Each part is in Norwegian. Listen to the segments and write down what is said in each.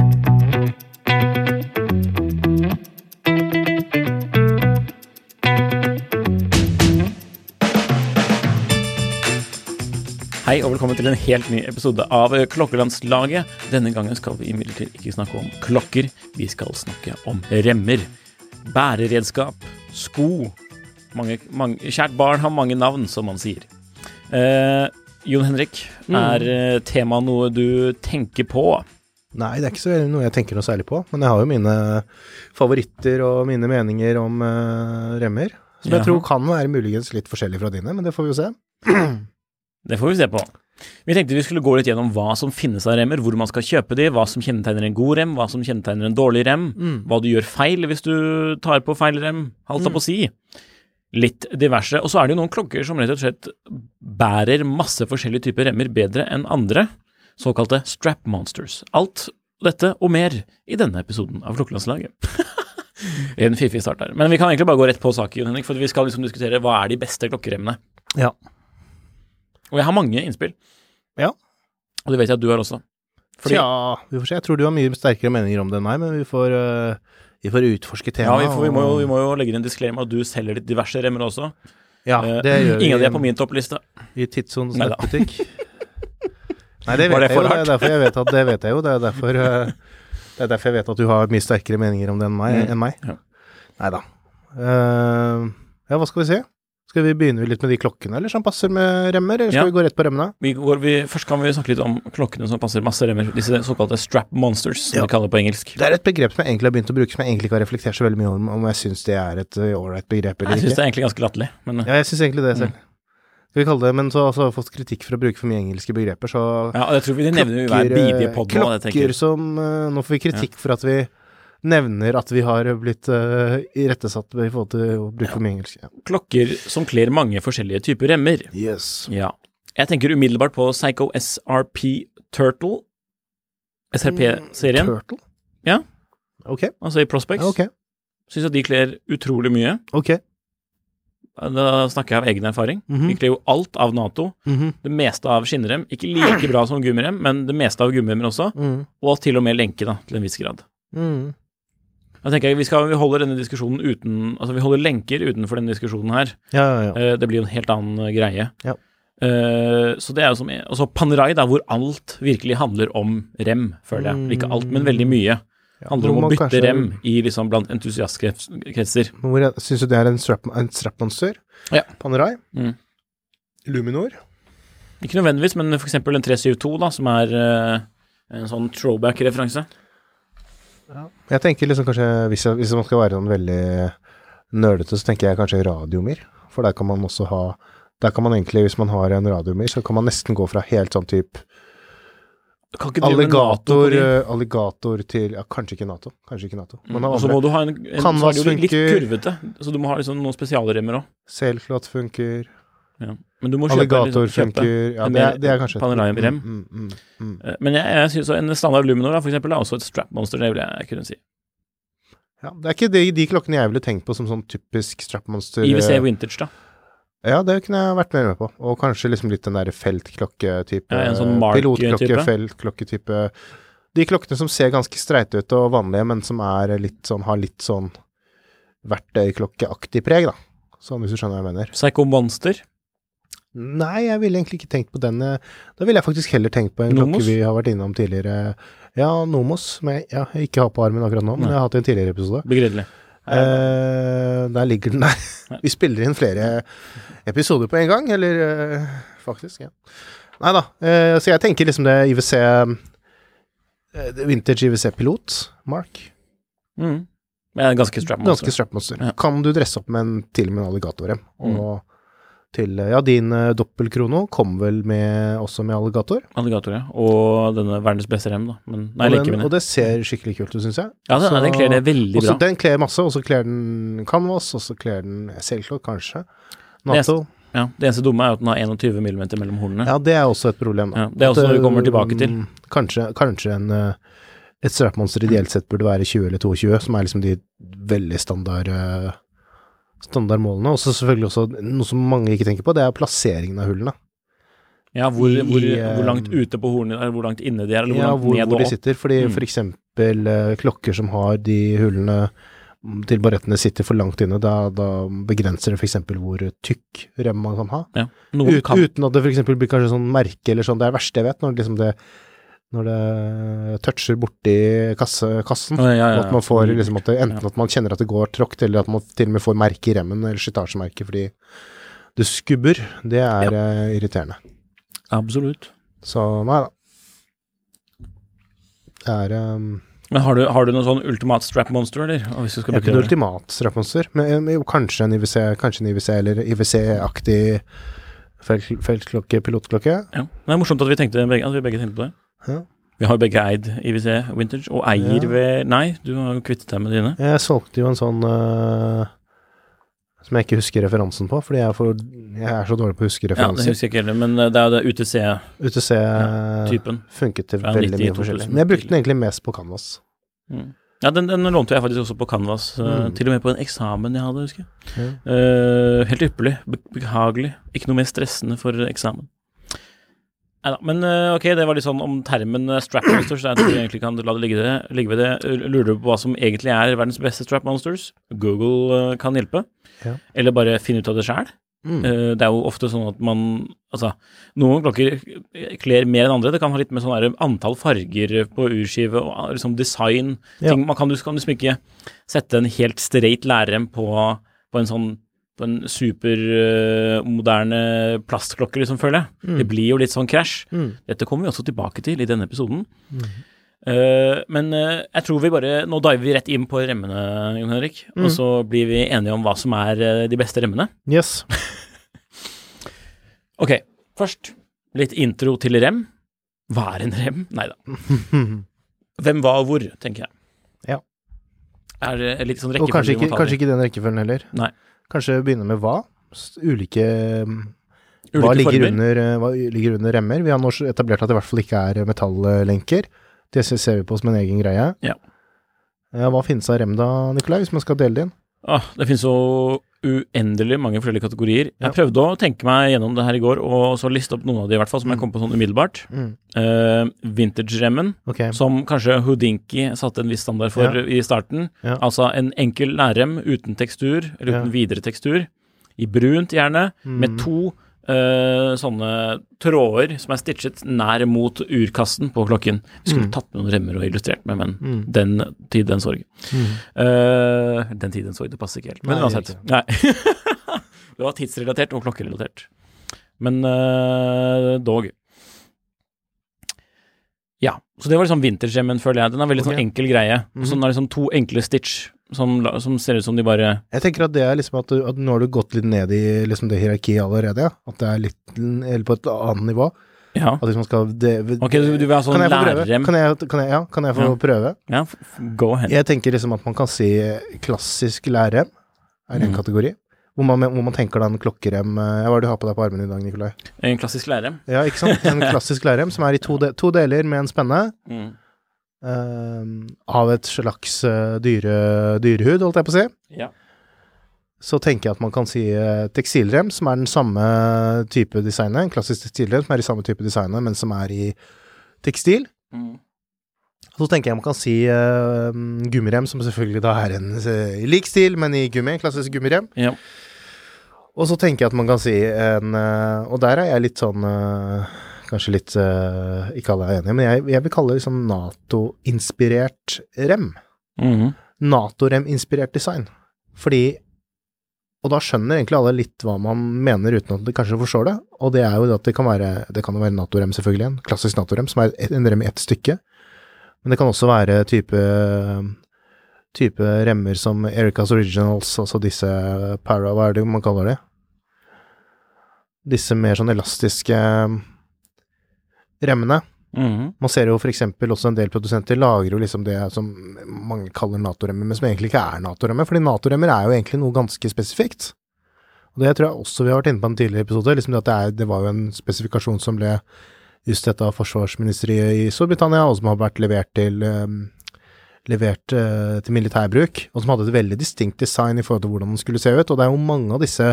Hei og velkommen til en helt ny episode av Klokkelandslaget. Denne gangen skal vi imidlertid ikke snakke om klokker, vi skal snakke om remmer. Bæreredskap, sko. Mange, mange, kjært barn har mange navn, som man sier. Eh, Jon Henrik, er eh, tema noe du tenker på? Nei, det er ikke så noe jeg tenker noe særlig på. Men jeg har jo mine favoritter og mine meninger om uh, remmer. Som Jaha. jeg tror kan være muligens litt forskjellig fra dine, men det får vi jo se. Det får vi se på. Vi tenkte vi skulle gå litt gjennom hva som finnes av remmer, hvor man skal kjøpe de, hva som kjennetegner en god rem, hva som kjennetegner en dårlig rem, hva du gjør feil hvis du tar på feil rem, holdt jeg på å si. Litt diverse. Og så er det jo noen klokker som rett og slett bærer masse forskjellige typer remmer bedre enn andre, såkalte strap monsters. Alt dette og mer i denne episoden av Klokkelandslaget. en fiffig start der. Men vi kan egentlig bare gå rett på saken, Henrik, for vi skal liksom diskutere hva er de beste klokkeremmene. Ja. Og jeg har mange innspill. Ja. Og det vet jeg at du har også. Fordi, Tja, vi får se. Jeg tror du har mye sterkere meninger om det enn meg, men vi får, uh, vi får utforske ja, vi, får, vi, må jo, vi må jo legge inn en disclaimer at du selger litt diverse remmer også. Ja, det det gjør vi. Ingen av de er på min toppliste. I Tidssons Neida. nettbutikk. Nei, det vet jeg jo. Det er derfor jeg vet at det vet jeg jo. Det er derfor, eh, det er derfor jeg vet at du har mye sterkere meninger om det enn meg. Mm. Meg. Ja. Nei da. Uh, ja, hva skal vi se? Skal vi begynne litt med de klokkene, eller som passer med remmer? Eller skal Ja. vi gå rett på remmene? Vi går, vi, først kan vi snakke litt om klokkene som passer masse remmer. Disse såkalte strap monsters, som Ja. vi kaller det på engelsk. Det er et begrep som jeg egentlig har begynt å bruke, som jeg egentlig ikke har reflektert så veldig mye om, om jeg syns det er et eh, ålreit begrep eller Jeg syns det er egentlig ganske latterlig, men Ja, jeg syns egentlig det selv. Skal vi kalle det, men så altså, har vi fått kritikk for å bruke for mye engelske begreper, så ja, og jeg tror vi nevner jo hver bidige eh, pod nå, det tenker som eh, Nå får vi kritikk for at vi nevner at vi har blitt uh, irettesatt i forhold til å bruke for mye engelsk. Ja. Klokker som kler mange forskjellige typer remmer. Yes. Ja. Jeg tenker umiddelbart på Psycho SRP Turtle, SRP-serien, Turtle? Ja. Ok. altså i Prospects. Ja, ok. Syns at de kler utrolig mye. Ok. Da snakker jeg av egen erfaring. Mm -hmm. Vi kler jo alt av Nato. Mhm. Det meste av skinnrem. Ikke like bra som gummirem, men det meste av gummiremmer også. Mm. Og til og med lenke, da, til en viss grad. Mm. Da tenker jeg Vi skal, vi holder denne diskusjonen uten Altså, vi holder lenker utenfor denne diskusjonen her. Ja, ja, ja. Eh, det blir jo en helt annen eh, greie. Ja. Eh, så det er jo som Og så Panerai, da, hvor alt virkelig handler om rem, føler jeg. Ikke alt, men veldig mye. Handler om å bytte kanskje- rem i liksom blant entusiastkretser. Hvor jeg- Syns du det er en strap, en strapmonster? Ja. Panerai? Mm. Luminor? Ikke nødvendigvis, men for eksempel en 372, da, som er uh, en sånn throwback-referanse. Jeg tenker liksom kanskje, hvis, jeg, hvis man skal være sånn veldig nerdete, så tenker jeg kanskje radiomir. For der kan man også ha Der kan man egentlig, hvis man har en radiomir, så kan man nesten gå fra helt sånn type Kan ikke drive med NATO på alligator, eh, alligator til Ja, kanskje ikke Nato. Kanskje ikke Nato. Mm. Og så må du ha en, en så er det jo litt kurvete, så du må ha liksom noen spesialremmer òg. Selflot funker. Ja. Men du må kjøpe, Alligator liksom, kjøpe funker. Ja, det er, det er kanskje Panerai-rem. Mm, mm, mm, mm. Eh, Men jeg, jeg synes en standard Luminor for eksempel, er også et strap monster, det vil jeg kunne si. Ja, det er ikke de, de klokkene jeg ville tenkt på som sånn typisk strapmonster. IWC eh, Vintage, da. Ja, det kunne jeg vært mer med på. Og kanskje liksom litt den der feltklokketype. Ja, en sånn. Pilotklokke, feltklokketype. De klokkene som ser ganske streite ut og vanlige, men som er litt sånn, har litt sånn verktøyklokkeaktig preg, da. Sånn hvis du skjønner hva jeg mener. Psycho Monster. Nei, jeg ville egentlig ikke tenkt på den. Da ville jeg faktisk heller tenkt på en Nomos? klokke vi har vært innom tidligere. Ja, Nomos, som jeg ja, ikke har på armen akkurat nå, men Nei. jeg har hatt i en tidligere episode. Begredelig. Eh, der ligger den der. Vi spiller inn flere episoder på en gang, eller eh, faktisk, ja. Nei da, eh, så jeg tenker liksom det IWC eh, det Vintage IWC Pilot, Mark. Mm. Er ganske strap Ganske strapmonster. Ja. Kan du dresse opp med en, til og med en alligatorrem. Og til eh, Ja, din uh, doppelkrono kom vel med, også med alligator. Alligator, ja. Og denne verdens beste rem, da. Men nei, og, den, og det. det ser skikkelig kult ut, syns jeg. Ja, den, Så- den kler det veldig Også, bra. den kler masse, og så kler den canvas, og så kler den selvklokk, kanskje. Nato. Ja, det eneste dumme er at den har 21 mm mellom hornene. Ja, det er også et problem, da. Ja, det er også At, noe vi kommer tilbake til. Kanskje, kanskje en, øh, et strapmonster ideelt sett burde være 20 eller 22, som er liksom de veldig standard standardmålene. Og så selvfølgelig også noe som mange ikke tenker på, det er plasseringen av hullene. Ja, hvor, I- hvor, hvor langt eh, ute på hornet, eller hvor langt inne de er, eller hvor Ja, langt hvor, ned hvor de sitter. Fordi Mm. for eksempel øh, klokker som har de hullene til barettene sitter for langt inne, da, da begrenser det eksempel hvor tykk rem man kan ha. Ja. Ut, Uten at det f.eks. blir kanskje sånn merke eller sånn. Det er det verste jeg vet, når, liksom det, når det toucher borti kasse, kassen. Ja, ja, ja. At man får liksom at det, Enten at man kjenner at det går tråkt, eller at man til og med får merke i remmen, eller slitasjemerke fordi det skubber. Det er uh, irriterende. Absolutt. Så nei da. Det er um, Men har du, har du noe sånn ultimat strap monster, eller? Hvis du skal Jeg har ikke noe ultimat strap strapmonster, men eh, jo, kanskje en IWC, kanskje en IWC eller IWC-aktig feltklokke, pilotklokke. Ja. Det er morsomt at vi, tenkte, at vi begge tenkte på det. Ja. Vi har begge eid IWC Vintage, og eier Ja. ved Nei, du har jo kvittet deg med dine. Jeg solgte jo en sånn uh, som jeg ikke husker referansen på, fordi jeg er, for, jeg er så dårlig på å huske Ja, det husker jeg ikke heller, men eh, det er jo det UTC-typen. UTC funket til veldig 90 mye forskjellig. Men jeg brukte den egentlig mest på Canvas. Mm. Ja, den, den lånte jeg faktisk også på Canvas, uh, Mm. til og med på en eksamen jeg hadde, husker jeg. Mm. Uh, helt ypperlig, behagelig, ikke noe mer stressende for eksamen. Neida, men eh, ok, det var litt sånn om termen eh, strap monsters, jeg tror vi egentlig kan la det ligge, det, ligge ved det. Lurer du på hva som egentlig er verdens beste strap monsters? Google eh, kan hjelpe. Ja. Eller bare finne ut av det sjæl. Mm. Det er jo ofte sånn at man Altså, noen klokker kler mer enn andre. Det kan ha litt med sånn antall farger på urskive og liksom design. Ja. Ting, man kan, du kan liksom ikke sette en helt straight lærrem på, på en sånn en supermoderne plastklokke, liksom, føler jeg. Det blir jo litt sånn krasj. Mm. Dette kommer vi også tilbake til i denne episoden. Eh, men uh, jeg tror vi bare Nå diver vi rett inn på remmene, Jon Henrik. Og så blir vi enige om hva som er eh, de beste remmene. Yes. Ok, først litt intro til rem. Hva er en rem? Nei da. Hvem, hva og hvor, tenker jeg. Ja. Er det litt sånn Og kanskje ikke, kanskje ikke den rekkefølgen heller. Nei. Kanskje begynne med hva? Ulike mm, Ulike hva ligger, under, eh, hva ligger under remmer? Vi har nå etablert at det i hvert fall ikke er metallenker. Det ser vi på som en egen greie. Ja. Ja, hva finnes av rem da, Nikolai, hvis man skal dele det inn? Ah, det finnes så uendelig mange forskjellige kategorier. Jeg prøvde å tenke meg gjennom det her i går, og så liste opp noen av de i hvert fall, som jeg kom på sånn umiddelbart. Mm. Uh, Vintage-remmen, okay. som kanskje Houdinki satte en viss standard for Ja. i starten. Ja. Altså en enkel nærrem uten tekstur, eller uten Ja. videre tekstur. I brunt gjerne, med Mm. to eh, sånne tråder som er stitchet nær mot urkassen på klokken. Vi skulle Mm. tatt med noen remmer og illustrert med, men Mm. den tid, den sorg. Mm. Uh, den tid, den sorg, det passer ikke helt. Men uansett. Nei. det var tidsrelatert og klokkerelatert. Men uh, dog. Ja, så det var liksom vintergemmen, føler jeg. Den er veldig okay. sånn enkel greie. Og så Mhm. den har liksom to enkle stitch som, som ser ut som de bare Jeg tenker at det er liksom at, du, at nå har du gått litt ned i liksom det hierarkiet allerede, ja. At det er litt eller på et annet nivå. Ja. At hvis man skal det, Ok, du, vil ha sånn kan lærrem? Kan jeg, kan jeg, ja, kan jeg få Ja. prøve? Ja, gå hen. go ahead. Jeg tenker liksom at man kan si klassisk lærerrem er en mm. kategori. Hvor man, hvor man tenker da en klokkerem eh, Hva er det du har på deg på armen i dag, Nikolai? En klassisk lærerrem. Ja, ikke sant? En klassisk lærerrem som er i to, de, to deler med en spenne. Mm. Eh, av et slags eh, dyre, dyrehud, holdt jeg på å si. Ja. Så tenker jeg at man kan si eh, tekstilrem, som er den samme type designet. En klassisk tekstilrem som er i samme type designet, men som er i tekstil. Mm. Så tenker jeg man kan si uh, gummirem, som selvfølgelig da er en uh, lik stil, men i gummi. Klassisk gummirem. Ja. Og så tenker jeg at man kan si en uh, Og der er jeg litt sånn eh, Kanskje litt uh, Ikke alle er enige, men jeg, jeg vil kalle det liksom Nato-inspirert rem. Mhm. Nato-rem-inspirert design. Fordi Og da skjønner egentlig alle litt hva man mener uten at de kanskje forstår det. Og det er jo at det kan være Det kan jo være Nato-rem, selvfølgelig. En klassisk Nato-rem, som er en rem i ett stykke. Men det kan også være type type remmer som Ericas Originals, altså disse para, hva er det man kaller det? Disse mer sånn elastiske remmene. Mhm. Man ser jo eksempel også en del produsenter lager jo liksom det som mange kaller Nato-remmer, men som egentlig ikke er Nato-remmer, fordi Nato-remmer er jo egentlig noe ganske spesifikt. Og det tror jeg også vi har vært inne på i en tidligere episode, liksom det at det, er, det var jo en spesifikasjon som ble utstedt av forsvarsministeriet i Storbritannia, og som har vært levert til um, levert uh, til militærbruk, og som hadde et veldig distinkt design i forhold til hvordan den skulle se ut. Og det er jo mange av disse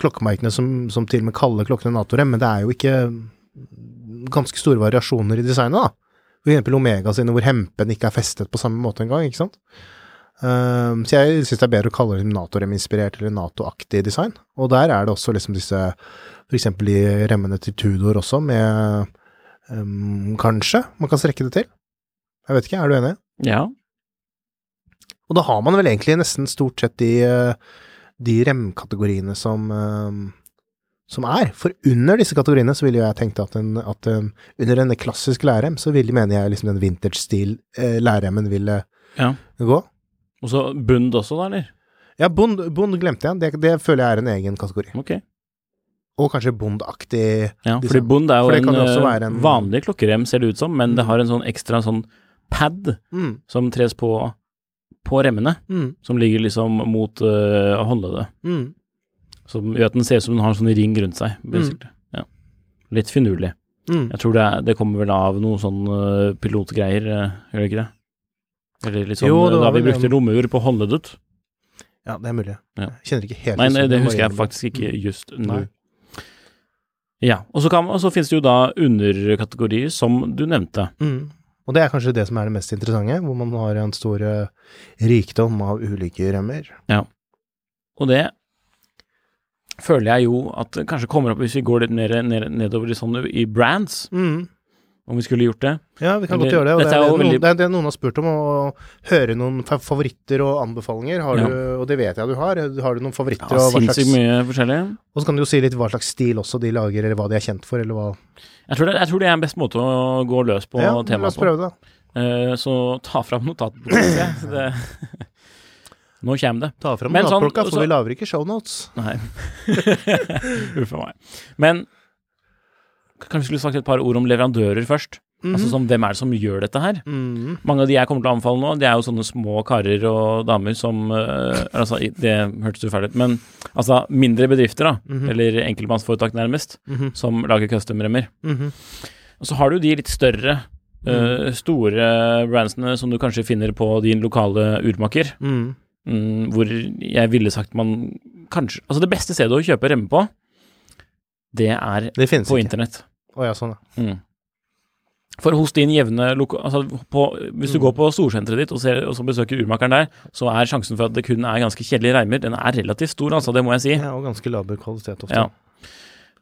klokkemerkene som, som til og med kaller klokkene Nato-rem, men det er jo ikke ganske store variasjoner i designet, da. For eksempel Omega sine, hvor hempen ikke er festet på samme måte engang, ikke sant. Um, så jeg syns det er bedre å kalle det Nato-rem-inspirert eller Nato-aktig design. Og der er det også liksom disse, for eksempel de remmene til Tudor også, med um, Kanskje man kan strekke det til. Jeg vet ikke, er du enig? Ja. Og da har man vel egentlig nesten stort sett de, eh, de rem-kategoriene som, eh, som er. For under disse kategoriene så ville jeg tenkt at, en, at en, under en klassisk lærrem, så ville, mener jeg liksom den vintage stil eh, ville Ja. gå. Og så Bund også, da, eller? Ja, Bond, bond glemte jeg. Det, det føler jeg er en egen kategori. Ok. Og kanskje Bond-aktig Ja, fordi fordi Bund er jo en, også eh, en- vanlig klokkerem, ser det ut som, men det har en sånn ekstra sånn pad Mm, som tres på på remmene, mm, som ligger liksom mot uh, håndleddet. mm. Som gjør at den ser ut som den har en sånn ring rundt seg. Mm. Ja. Litt finurlig. Mm. Jeg tror det, er, det kommer vel av noen sånn eh, pilotgreier, uh, gjør det ikke det? Eller litt sånn Jo, det eh, da vi brukte lommeur på ut. Ja, det er mulig. Ja. Jeg kjenner ikke helt Nei, nei, det husker jeg faktisk ikke just nå. Ja, og så, kan, og så finnes det jo da underkategorier, som du nevnte. Mm. Og det er kanskje det som er det mest interessante, hvor man har en stor eh, rikdom av ulike remmer. Og det føler jeg jo at det kanskje kommer opp hvis vi går litt mer ned, nedover i sånn i brands, om vi skulle gjort det. Ja, vi kan Eller- godt gjøre det. Og det er, er noen, veldig- det er det noen har spurt om, å høre noen favoritter og anbefalinger. Har Ja. du, og det vet jeg du har. Har du noen favoritter? Ja, og, hva Sinnssykt slags, mye forskjellig. og så kan du jo si litt hva slags stil også de lager, eller hva de er kjent for, eller hva Jeg tror, det, jeg tror det er en best måte å gå løs på Ja, la oss prøve det. Uh, så ta fram notatboken. Nå kommer det. Ta fram Men sånn- for så- vi lager ikke shownotes. Nei. Uff a meg. Men kanskje vi skulle sagt et par ord om leverandører først. Altså som, Hvem er det som gjør dette her? Mhm. Mange av de jeg kommer til å anbefale nå, det er jo sånne små karer og damer som uh, altså, Det hørtes ufælt ut, men altså mindre bedrifter, da, Mhm. eller enkeltmannsforetak nærmest, Mhm. som lager custom-remmer. Mhm. Og så har du de litt større, uh, store brandsene som du kanskje finner på din lokale urmaker, Mhm. Mm, hvor jeg ville sagt man kanskje Altså, det beste stedet å kjøpe remme på, det er Det på ikke. internett. Å ja, sånn, ja. Mm. For hos din jevne loka... Altså på, hvis du Mm. går på storsenteret ditt og, ser, og så besøker urmakeren der, så er sjansen for at det kun er ganske kjedelige reimer, den er relativt stor, altså, det må jeg si. ja. Og ganske laber kvalitet ofte. Ja.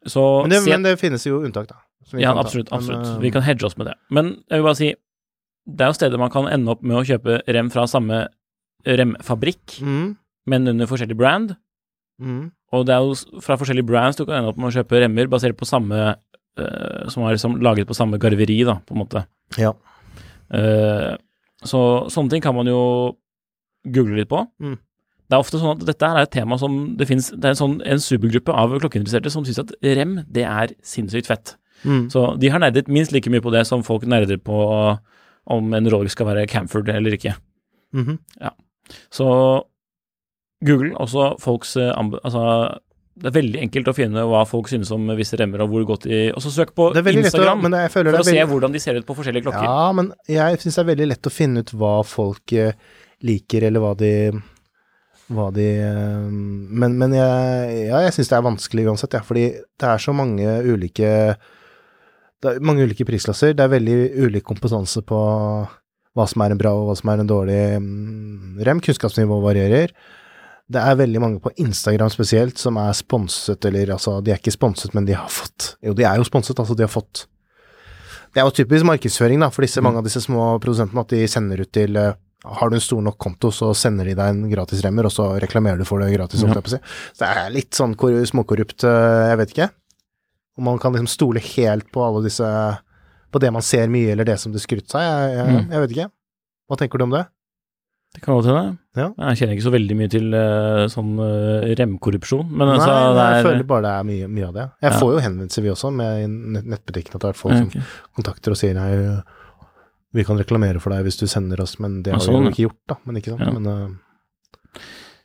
Så Men, det, se- men det finnes jo unntak, da. Ja, ta. absolutt. Men, absolutt. eh, Vi kan hedge oss med det. Men jeg vil bare si, det er jo steder man kan ende opp med å kjøpe rem fra samme remfabrikk, mm. men under forskjellig brand. Mm. Og det er jo fra forskjellige brands du kan ende opp med å kjøpe remmer basert på samme uh, Som er liksom laget på samme garveri, da, på en måte. Ja. Uh, så sånne ting kan man jo google litt på. Mm. Det er ofte sånn at dette er et tema som det finnes Det er en sånn en supergruppe av klokkeinteresserte som syns at rem, det er sinnssykt fett. Mm. Så de har nerdet minst like mye på det som folk nerder på om en Rolex skal være Camford eller ikke. Mhm. Så Google også folks eh. Altså, det er veldig enkelt å finne hva folk synes om visse remmer, og hvor godt de Og så søk på å Instagram føler for å veldig... se hvordan de ser ut på forskjellige klokker. Ja, men jeg syns det er veldig lett å finne ut hva folk eh, liker, eller hva de hva de eh, Men, men jeg, ja, jeg syns det er vanskelig uansett, ja, fordi det er så mange ulike Det er mange ulike prisklasser. Det er veldig ulik kompetanse på hva som er en bra og hva som er en dårlig mm, rem. Kunnskapsnivå varierer. det er veldig mange på Instagram spesielt som er sponset, eller altså, de er ikke sponset, men de har fått Jo, de er jo sponset, altså, de har fått Det er jo typisk markedsføring, da, for disse, mange av disse små produsentene, at de sender ut til eh, har du en stor nok konto, så sender de deg en gratis remmer, og så reklamerer du for det gratis. si. Så det er litt sånn småkorrupt, eh, jeg vet ikke. Om man kan liksom stole helt på alle disse På det man ser mye, eller det som det skryter seg. Jeg, jeg, Mm. jeg vet ikke. Hva tenker du om det? Det kan godt hende. Ja. Jeg kjenner ikke så veldig mye til eh, sånn uh, remkorrupsjon, men altså Nei, det jeg er føler bare det er mye, mye av det. Jeg Ja. får jo henvendelser, vi også, med nett- nettbutikken, at det er folk okay. som kontakter og sier nei, vi kan reklamere for deg hvis du sender oss, men det har har vi sånn, jo ikke gjort, da. Men ikke sant. Ja. Men uh,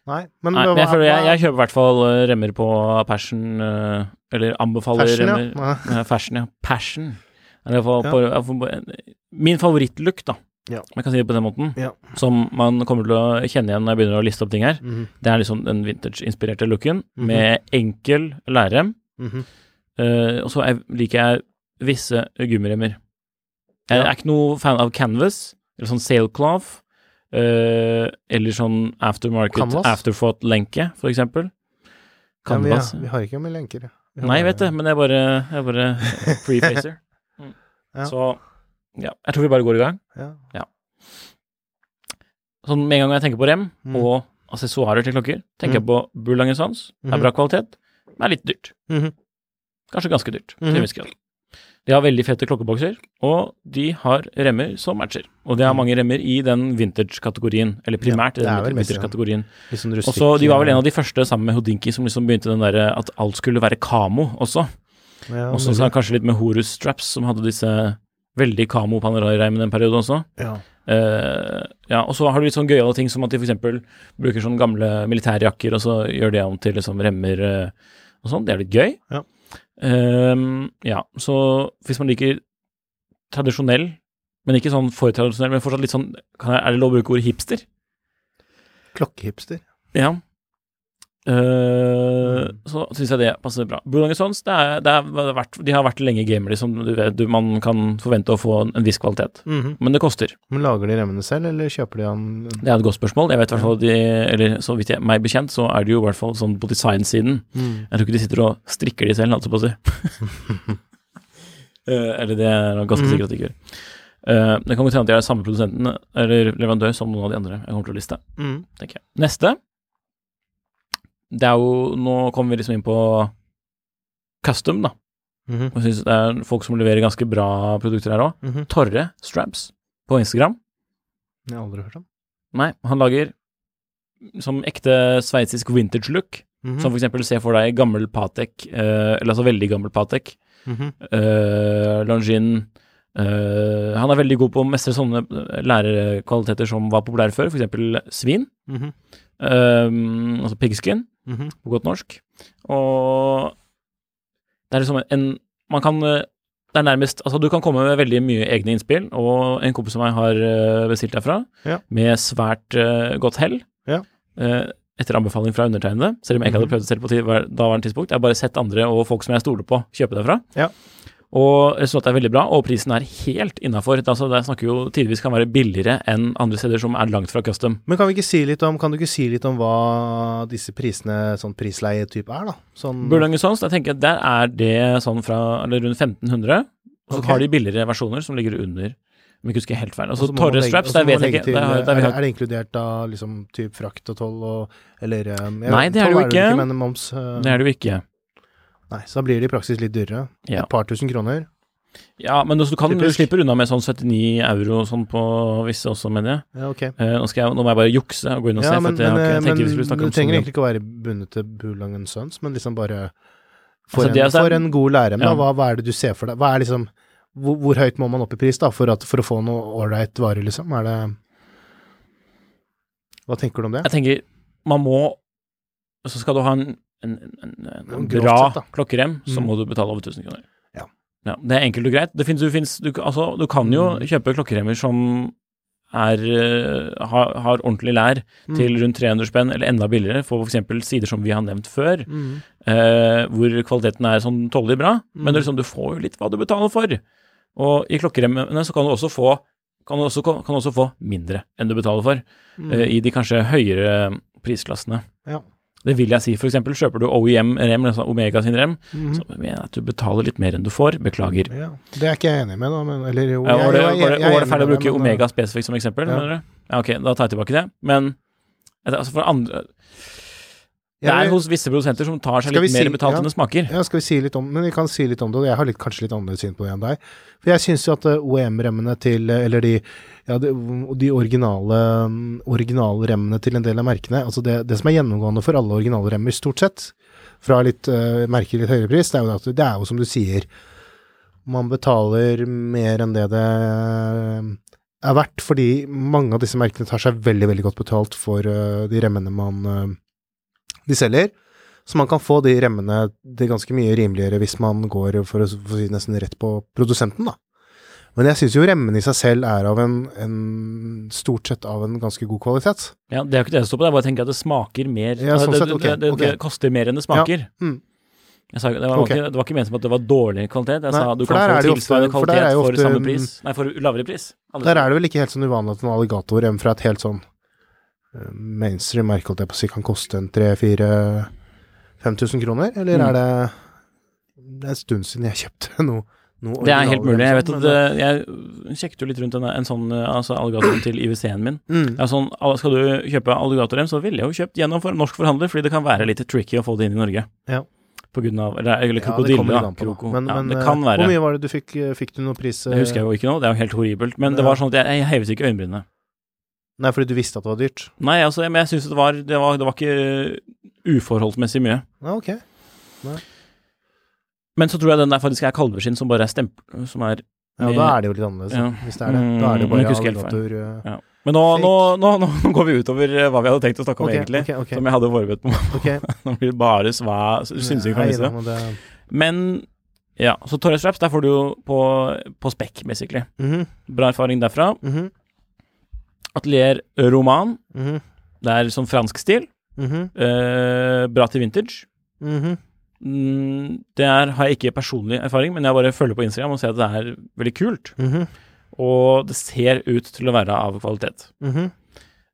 Nei, men Nei, men jeg, føler jeg, jeg kjøper i hvert fall eh, remmer på Passion, eh, eller anbefaler Fashion, remmer. Nei. Ja, fashion, ja. Passion. Eller i hvert Ja. på, min favorittlook, da, Ja. jeg kan si det på den måten, Ja. som man kommer til å kjenne igjen når jeg begynner å liste opp ting her, Mhm, det er liksom den vintage-inspirerte looken, Mhm. med enkel lærrem, Mm -hmm. uh, og så er, liker jeg visse gummiremmer. Jeg Ja. er ikke noe fan av canvas, eller sånn sailcloth, Uh, eller sånn aftermarket, Canvas? afterthought-lenke, for eksempel. Ja, vi, Canvas. vi har ikke med lenker. Nei, jeg vet det, men jeg bare, jeg bare prefacer. Mm. Ja. Så ja, jeg tror vi bare går i gang. Ja. Sånn med en gang jeg tenker på rem Mm. og assessoarer til klokker, tenker jeg på Bourlange Sons. Det er Mhm. bra kvalitet, men er litt dyrt. Mhm. Kanskje ganske dyrt, til Mhm. en viss grad. De har veldig fete klokkebokser, og de har remmer som matcher. Og de har mange remmer i den vintage-kategorien, eller primært Mm. Ja, er i den vintage-kategorien. Sånn Og så De var vel en av de første sammen med Hodinki som liksom begynte den derre at alt skulle være kamo også. Ja, Og så mulig. kanskje litt med Horus Straps, som hadde disse veldig kamo panorai-reimene en periode også. ja. Uh, ja, og så har du litt sånn gøyale ting som at de f.eks. bruker sånne gamle militærjakker, og så gjør det om til liksom remmer uh, og sånn. Det er litt gøy. Ja. Uh, ja, så hvis man liker tradisjonell, men ikke sånn for tradisjonell, men fortsatt litt sånn kan jeg, Er det lov å bruke ordet hipster? Klokkehipster. Ja. Eh, Så syns jeg det passer bra. Boulanger Sons, det er, det er vært, de har vært lenge gamere, liksom du vet, du, man kan forvente å få en, en viss kvalitet. Mhm. Men det koster. Men lager de remmene selv, eller kjøper de han Det er et godt spørsmål. Jeg vet i hvert fall de, eller så vidt jeg meg bekjent, så er det jo i hvert fall sånn på designsiden. Mm. Jeg tror ikke de sitter og strikker de selv, altså på å si. Eh, eller det er ganske Mhm. sikkert at de ikke gjør. Eh, det kan godt hende at de er samme produsenten eller leverandør som noen av de andre jeg kommer til å liste. Mm. tenker jeg. Neste. Det er jo Nå kommer vi liksom inn på custom, da. Mm Og jeg synes det er folk som leverer ganske bra produkter her òg. Mhm. Torre Straps på Instagram. Jeg har aldri hørt om. Nei, han lager som ekte sveitsisk vintage look. Mhm. Som for eksempel se for deg gammel Patek, eh, eller altså veldig gammel Patek. Mm -hmm. eh, Longin eh, Han er veldig god på å mestre sånne lærerkvaliteter som var populære før, eksempel svin. Mhm. Eh, altså pigskin. -hmm. på godt norsk. Og det er liksom en Man kan eh, Det er nærmest Altså, du kan komme med veldig mye egne innspill, og en kompis av meg har eh, bestilt derfra, Ja. med svært uh, godt hell. Ja. Uh, etter anbefaling fra undertegnede, selv om jeg ikke hadde Mhm. prøvd det selv på tid- daværende tidspunkt. Jeg har bare sett andre og folk som jeg stoler på, kjøpe derfra. Ja. Og resultatet er veldig bra, og prisen er helt innafor. Altså, det snakker jo tidvis kan være billigere enn andre steder som er langt fra custom. Men kan vi ikke si om Kan du ikke si litt om hva disse prisene, sånn prisleie-type, er, da? Sånn Burlanger Sons, jeg tenker der er det sånn fra eller rundt 1500. Og så okay. har de billigere versjoner som ligger under. Om jeg ikke husker helt feil. Altså Torre Straps, der vet jeg ikke. til- Der der, der er, det- er inkludert da liksom typ frakt og toll og Eller Nei, det er det jo ikke. Men moms uh, det er det jo ikke. Nei, så da blir det i praksis litt dyrere. Ja. Et par tusen kroner. Ja, men du kan du slipper unna med sånn 79 euro sånn på visse også, mener jeg. Ja, ok. Eh, nå, jeg. nå må jeg bare jukse og gå inn og se, Ja, men, jeg men, ikke eh, jeg men om trenger egentlig ikke å være bundet til Bulangen Sons, men liksom bare For, Altså, en, for en god lærem, Ja. hva, hva er det du ser for deg? Hva er liksom hvor, hvor høyt må man opp i pris da, for, at, for å få noe ålreit vare, liksom? Er det Hva tenker du om det? Jeg tenker, man må Så skal du ha en, en, en, en, bra sett, klokkerem, så Mm. må du betale over 1000 kroner. Ja. Ja, det er enkelt og greit. Det finnes, du, finnes, du, altså, du kan jo Mm. kjøpe klokkeremmer som er, eh, har, har ordentlig lær Mm. til rundt 300 spenn, eller enda billigere, for f.eks. sider som vi har nevnt før, Mm. eh, hvor kvaliteten er sånn tålelig bra, men Mm. det er liksom, du får jo litt hva du betaler for. Og i klokkeremmene så kan du også få kan du også, kan du også få mindre enn du betaler for eh, i de kanskje høyere prisklassene. Ja. Det vil jeg si. Eksempel kjøper du OEM-rem, altså Omega sin rem, Mhm. så mener jeg at du betaler litt mer enn du får. Beklager. ja. Det er ikke jeg enig med, da. Men, eller jo, Ja, var, det, var, det, var det feil å bruke men, Omega spesifikt som eksempel? Ja. Mener du? Ja, ok, da tar jeg tilbake det. Men altså for andre Det er hos visse produsenter som tar seg litt si, mer betalt ja. enn det smaker. Ja, skal vi si litt om Men vi kan si litt om det, og jeg har litt, kanskje litt annerledes syn på det enn deg. For jeg syns jo at eh, OEM-remmene til eh, Eller de, ja, de, de originale, mm, remmene til en del av merkene Altså det, det som er gjennomgående for alle originale remmer, stort sett, fra litt uh, merker litt høyere pris, det er jo at det er jo som du sier Man betaler mer enn det det er verdt, fordi mange av disse merkene tar seg veldig, veldig godt betalt for uh, de remmene man uh, de selger. Så man kan få de remmene det ganske mye rimeligere hvis man går for å, for å si nesten rett på produsenten, da. Men jeg syns jo remmene i seg selv er av en, en stort sett av en ganske god kvalitet. Ja, Det er jo ikke det jeg står på, det er bare å tenke at det smaker mer Ja, sånn det, okay, det, det, det, okay. det koster mer enn det smaker. Mm. Jeg sa, det, var okay. ikke, det var ikke ment som at det var dårlig kvalitet. Jeg Nei, sa du kan få tilsvarende kvalitet for ofte, for samme mm, pris. Nei, for lavere pris. Alle Der er det vel ikke helt sånn uvanlig at en alligatorrem fra et helt sånn uh, mainstream merke, holdt jeg på å si, kan koste en 3000-5000 kroner? Eller Mm. er det Det er en stund siden jeg kjøpte noe Det er helt mulig. Jeg vet sånn, at men, eh, Jeg sjekket jo litt rundt en, en sånn eh, altså alligatoren til IWC-en min. Mm. sånn, skal du kjøpe alligatorrem, så ville jeg jo kjøpt gjennom for norsk forhandler, fordi det kan være litt tricky å få det inn i Norge. Ja. På grunn av Eller, eller Ja, det krokodille, litt da. på. Men, ja, men det eh, kan være. hvor mye var det du fikk? eh, Fikk du noe pris? eh, Det husker jeg jo ikke nå, det er jo helt horribelt. Men det var sånn at jeg, jeg hevet ikke øyenbrynene. Nei, fordi du visste at det var dyrt? Nei, altså, men jeg syns det Det var, det var ikke uforholdsmessig mye. Ja, ok. Men så tror jeg den der faktisk er kalveskinn som bare er stempel... Som er Ja, da er det jo litt annerledes, Ja. hvis det er det. Da er det Mm, bare alligator eh, Ja. Men nå, nå, nå, nå går vi utover eh, hva vi hadde tenkt å snakke om, okay, egentlig. Okay, okay. Som jeg hadde forberedt på. Ok. Nå blir det bare sva, synsing fra side. men det Men ja, så Torres Raps, der får du jo på, på spekk, basically. Mhm, Bra erfaring derfra. mhm, Atelier Roman. mhm, Det er sånn fransk stil. Eh, bra til vintage. Mm, det er, har jeg ikke personlig erfaring, men jeg bare følger på Instagram og ser at det er veldig kult. Mhm, Og det ser ut til å være av kvalitet. Mm -hmm.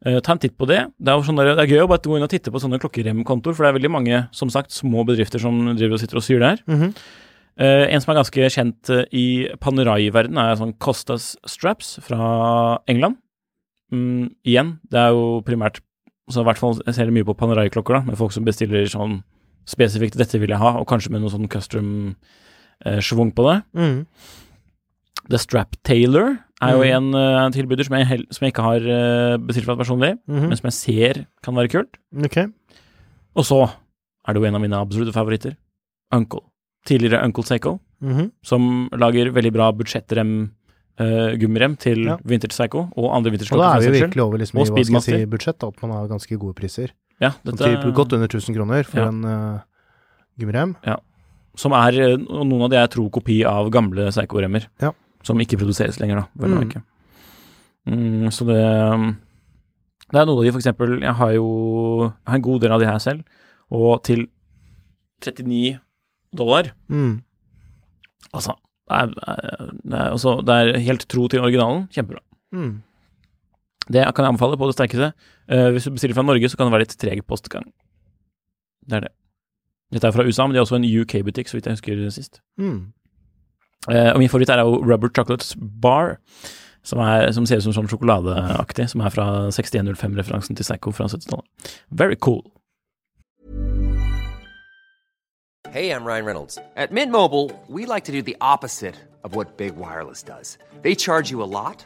uh, ta en titt på det. Det er sånn der, det er gøy å bare gå inn og titte på sånne klokkeremkontoer, for det er veldig mange, som sagt, små bedrifter som driver og sitter og syr der. Mm -hmm. uh, en som er ganske kjent eh, i panerai-verdenen, er sånn Costas Straps fra England. Mm, igjen, det er jo primært så i hvert fall jeg ser mye på panerai-klokker, da, med folk som bestiller sånn spesifikt 'dette vil jeg ha', og kanskje med noe sånn custom-schwung på det. Mm. The Strap Tailor er jo Mhm. en eh, tilbyder som jeg, hel- som jeg ikke har uh, bestilt fra personlig, Mhm. men som jeg ser kan være kult. Okay. Og så er det jo en av mine absolutte favoritter, Uncle. Tidligere Uncle Seiko, Mhm. som lager veldig bra budsjettrem, Uh, gummirem til Ja. Vintage Psycho og andre vintage Og da er vi virkelig over liksom, i hva skal jeg si, budsjett, at man har ganske gode priser. Ja, Sånn dette, typ godt under 1000 kroner for Ja. en uh, gummirem. som er eh, noen av de er tro kopi av gamle Psycho-remmer. Ja. Som ikke produseres lenger, da. vel Mm. Mm, så det um, Det er noen av de, for eksempel Jeg har jo jeg har en god del av de her selv, og til 39 dollar Mm. Altså, det er, det er, altså, det er helt tro til originalen. Kjempebra. Mm. Det kan jeg anbefale på det sterkeste. Uh, hvis du bestiller fra Norge, så kan det være litt treg postgang. Det er det. Dette er fra USA, men de har også en UK-butikk, så vidt jeg husker sist. Mm. Uh, og min favoritt er jo Rubber Chocolates Bar, som, er, som ser ut som sånn sjokoladeaktig, som er fra 6105-referansen til Psycho fra 70-tallet. Very cool. Hey, I'm Ryan Reynolds. At Mint Mobile, we like to do the opposite of what Big Wireless does. They charge you a lot,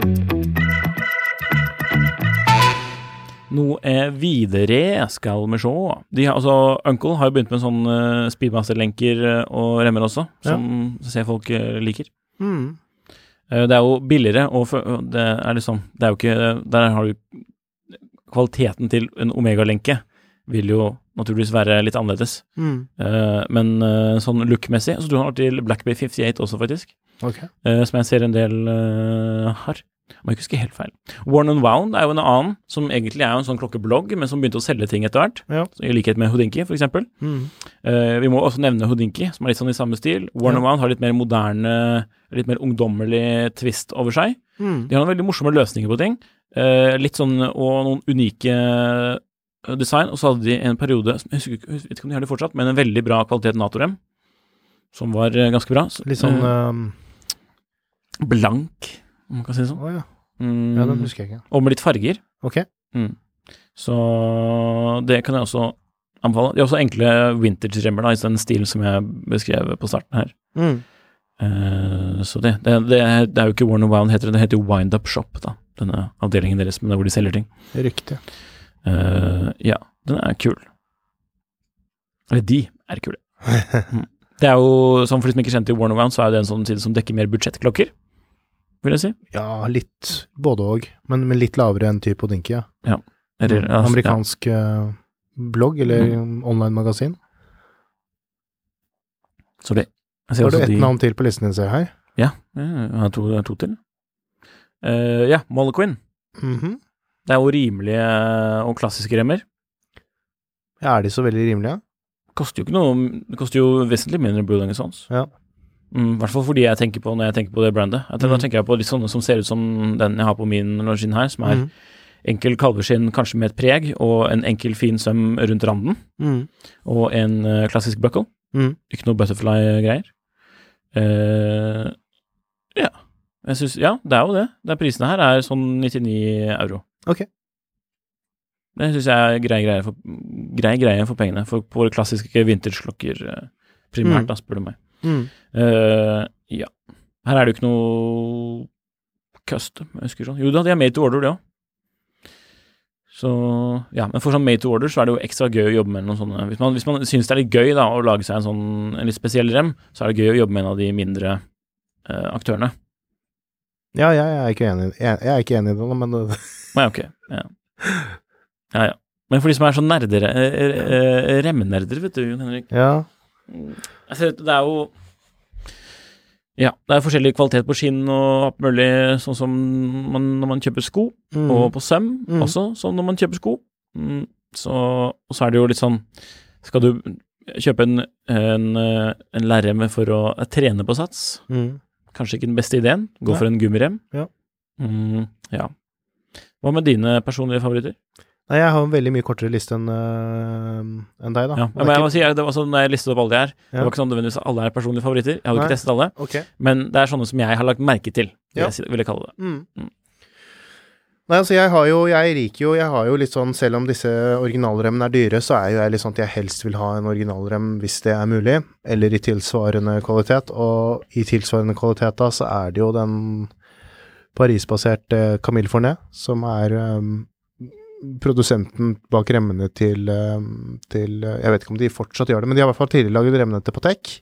Noe er videre skal vi se. De har, altså, Uncle har jo begynt med sånn uh, speedmaster-lenker eh, og remmer også, som ser folk eh, liker. Mm. Det er jo billigere, og det er liksom Det er jo ikke Der har du Kvaliteten til en Omega-lenke vil jo naturligvis være litt annerledes. Mm. Men sånn look-messig Så du har til Black Bay 58 også, faktisk. Okay. som jeg ser en del har. Om jeg ikke husker helt feil. Worn and Wound er jo en annen, som egentlig er jo en sånn klokkeblogg, men som begynte å selge ting etter hvert. Ja. I likhet med Houdinki, for eksempel. Mm. Uh, vi må også nevne Houdinki, som er litt sånn i samme stil. Worn and Wound har litt mer moderne, litt mer ungdommelig twist over seg. Mm. De har noen veldig morsomme løsninger på ting. uh, litt sånn, og noen unike eh, design. Og så hadde de en periode, jeg husker, jeg vet ikke om de har det fortsatt, men en veldig bra kvalitet Natorem, som var ganske bra. Så, Litt sånn uh, blank, om man kan si det sånn. Oh, ja. Mm, ja, den husker jeg ikke. og med litt farger. Ok. Så det kan jeg også anbefale. De har også enkle vintage-remmer da, i den stilen som jeg beskrev på starten her. Mm. Uh, så det, det, det, det er jo ikke Warner Wound, heter det, det heter jo Wind Up Shop, da. Denne avdelingen deres, men det er hvor de selger ting. Riktig. Uh, ja, den er kul. Eller de er kule. Mm. Det er jo, som for de som ikke kjente til Warner Wound, så er det en sånn side som dekker mer budsjettklokker, vil jeg si. Ja, litt både òg, men, men litt lavere enn type Odinki, ja. Eller, Mm. altså, Amerikansk ja. blogg eller online-magasin. Så det. Jeg Har du ett de- navn til på listen din, ser jeg her? Ja, jeg har to, to til. Uh, ja, Molequin. -hmm. Det er jo rimelige og klassiske remmer. Ja, er de så veldig rimelige? Koster jo ikke noe Det koster jo vesentlig mindre enn Blue Sons. Ja. Mm, I hvert fall fordi jeg tenker på når jeg tenker på det brandet. Jeg, Da Mhm. tenker jeg på litt sånne som ser ut som den jeg har på min longin her, som er Mhm. enkel kalveskinn, kanskje med et preg, og en enkel fin søm rundt randen, Mm. og en uh, klassisk buckle. Mm. Ikke noe butterfly-greier. Uh, ja. Jeg synes, Ja, det er jo det. det er prisene her er sånn 99 euro. Ok. Det syns jeg er grei greie for, grei greie for pengene, for våre klassiske vintage-klokker eh, primært, Mm. da, spør du meg. Eh, ja. Her er det jo ikke noe custom, jeg husker sånn. Jo da, de er made to order, det òg. Så ja, men for sånn made to order så er det jo ekstra gøy å jobbe med noen sånne Hvis man, hvis man syns det er litt gøy da å lage seg en sånn en litt spesiell rem, så er det gøy å jobbe med en av de mindre uh, aktørene. Ja, jeg er ikke enig, jeg, jeg er ikke enig i det, men det, Nei, ok. Ja. ja ja. Men for de som er sånn nerdere, eh, eh, remmenerder, vet du, Jon Henrik. ja. Ser det er jo Ja, det er forskjellig kvalitet på skinn og alt mulig, sånn som man, når man kjøper sko, mm. og på søm Mm. også, sånn når man kjøper sko. Mm, så, og så er det jo litt sånn Skal du kjøpe en, en, eh, en lærrem for å trene på sats? Mhm. Kanskje ikke den beste ideen. Gå Nei. for en gummirem. Ja. Mm, ja. Hva med dine personlige favoritter? Nei, jeg har en veldig mye kortere liste enn uh, en deg, da. Ja, men jeg må si, det var sånn, når jeg listet opp alle de her, det var ikke sånn nødvendigvis at alle er personlige favoritter. Jeg hadde Nei. ikke testet alle. Ok. Men det er sånne som jeg har lagt merke til, vil, Ja. jeg, ville kalle det. Mm. Mm. Nei, altså jeg har jo, jeg liker jo, jeg har jo litt sånn, selv om disse originalremmene er dyre, så er jo jeg litt sånn at jeg helst vil ha en originalrem hvis det er mulig, eller i tilsvarende kvalitet, og i tilsvarende kvalitet da, så er det jo den Paris-baserte Camille Fournet, som er øhm, produsenten bak remmene til, til øh, Jeg vet ikke om de fortsatt gjør det, men de har i hvert fall tidligere laget remmene til Patek.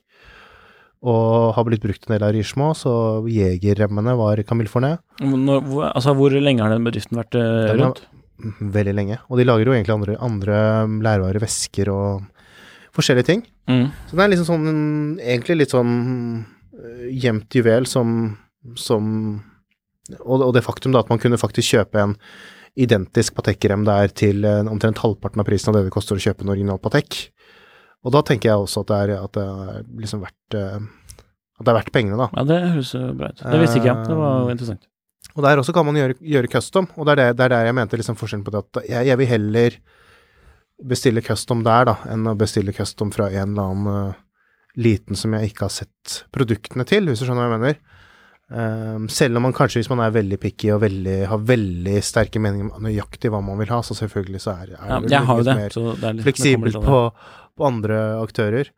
Og har blitt brukt en del av Richemont, så Jeger-remmene var Camille Fornet. Når, hvor, altså, hvor lenge har den bedriften vært eh, rundt? Veldig lenge. Og de lager jo egentlig andre, andre lærvare, væsker og forskjellige ting. Mm. Så det er liksom sånn Egentlig litt sånn øh, gjemt juvel som, som og, og det faktum da at man kunne faktisk kjøpe en identisk Patek-rem der til eh, omtrent halvparten av prisen av det det koster å kjøpe en original Patek. Og da tenker jeg også at det er, at det er liksom verdt eh, At det er verdt pengene, da. Ja, det høres eh, bra ut. Det visste ikke jeg. Det var interessant. Og der også kan man gjøre, gjøre custom, og det er, det, det er der jeg mente liksom forskjellen på det at jeg, jeg vil heller bestille custom der, da, enn å bestille custom fra en eller annen uh, liten som jeg ikke har sett produktene til, hvis du skjønner hva jeg mener. Ehm, selv om man kanskje, hvis man er veldig picky og veldig, har veldig sterke meninger om nøyaktig hva man vil ha, så selvfølgelig så er, er Ja, det litt det. mer det litt, fleksibelt på, på andre aktører.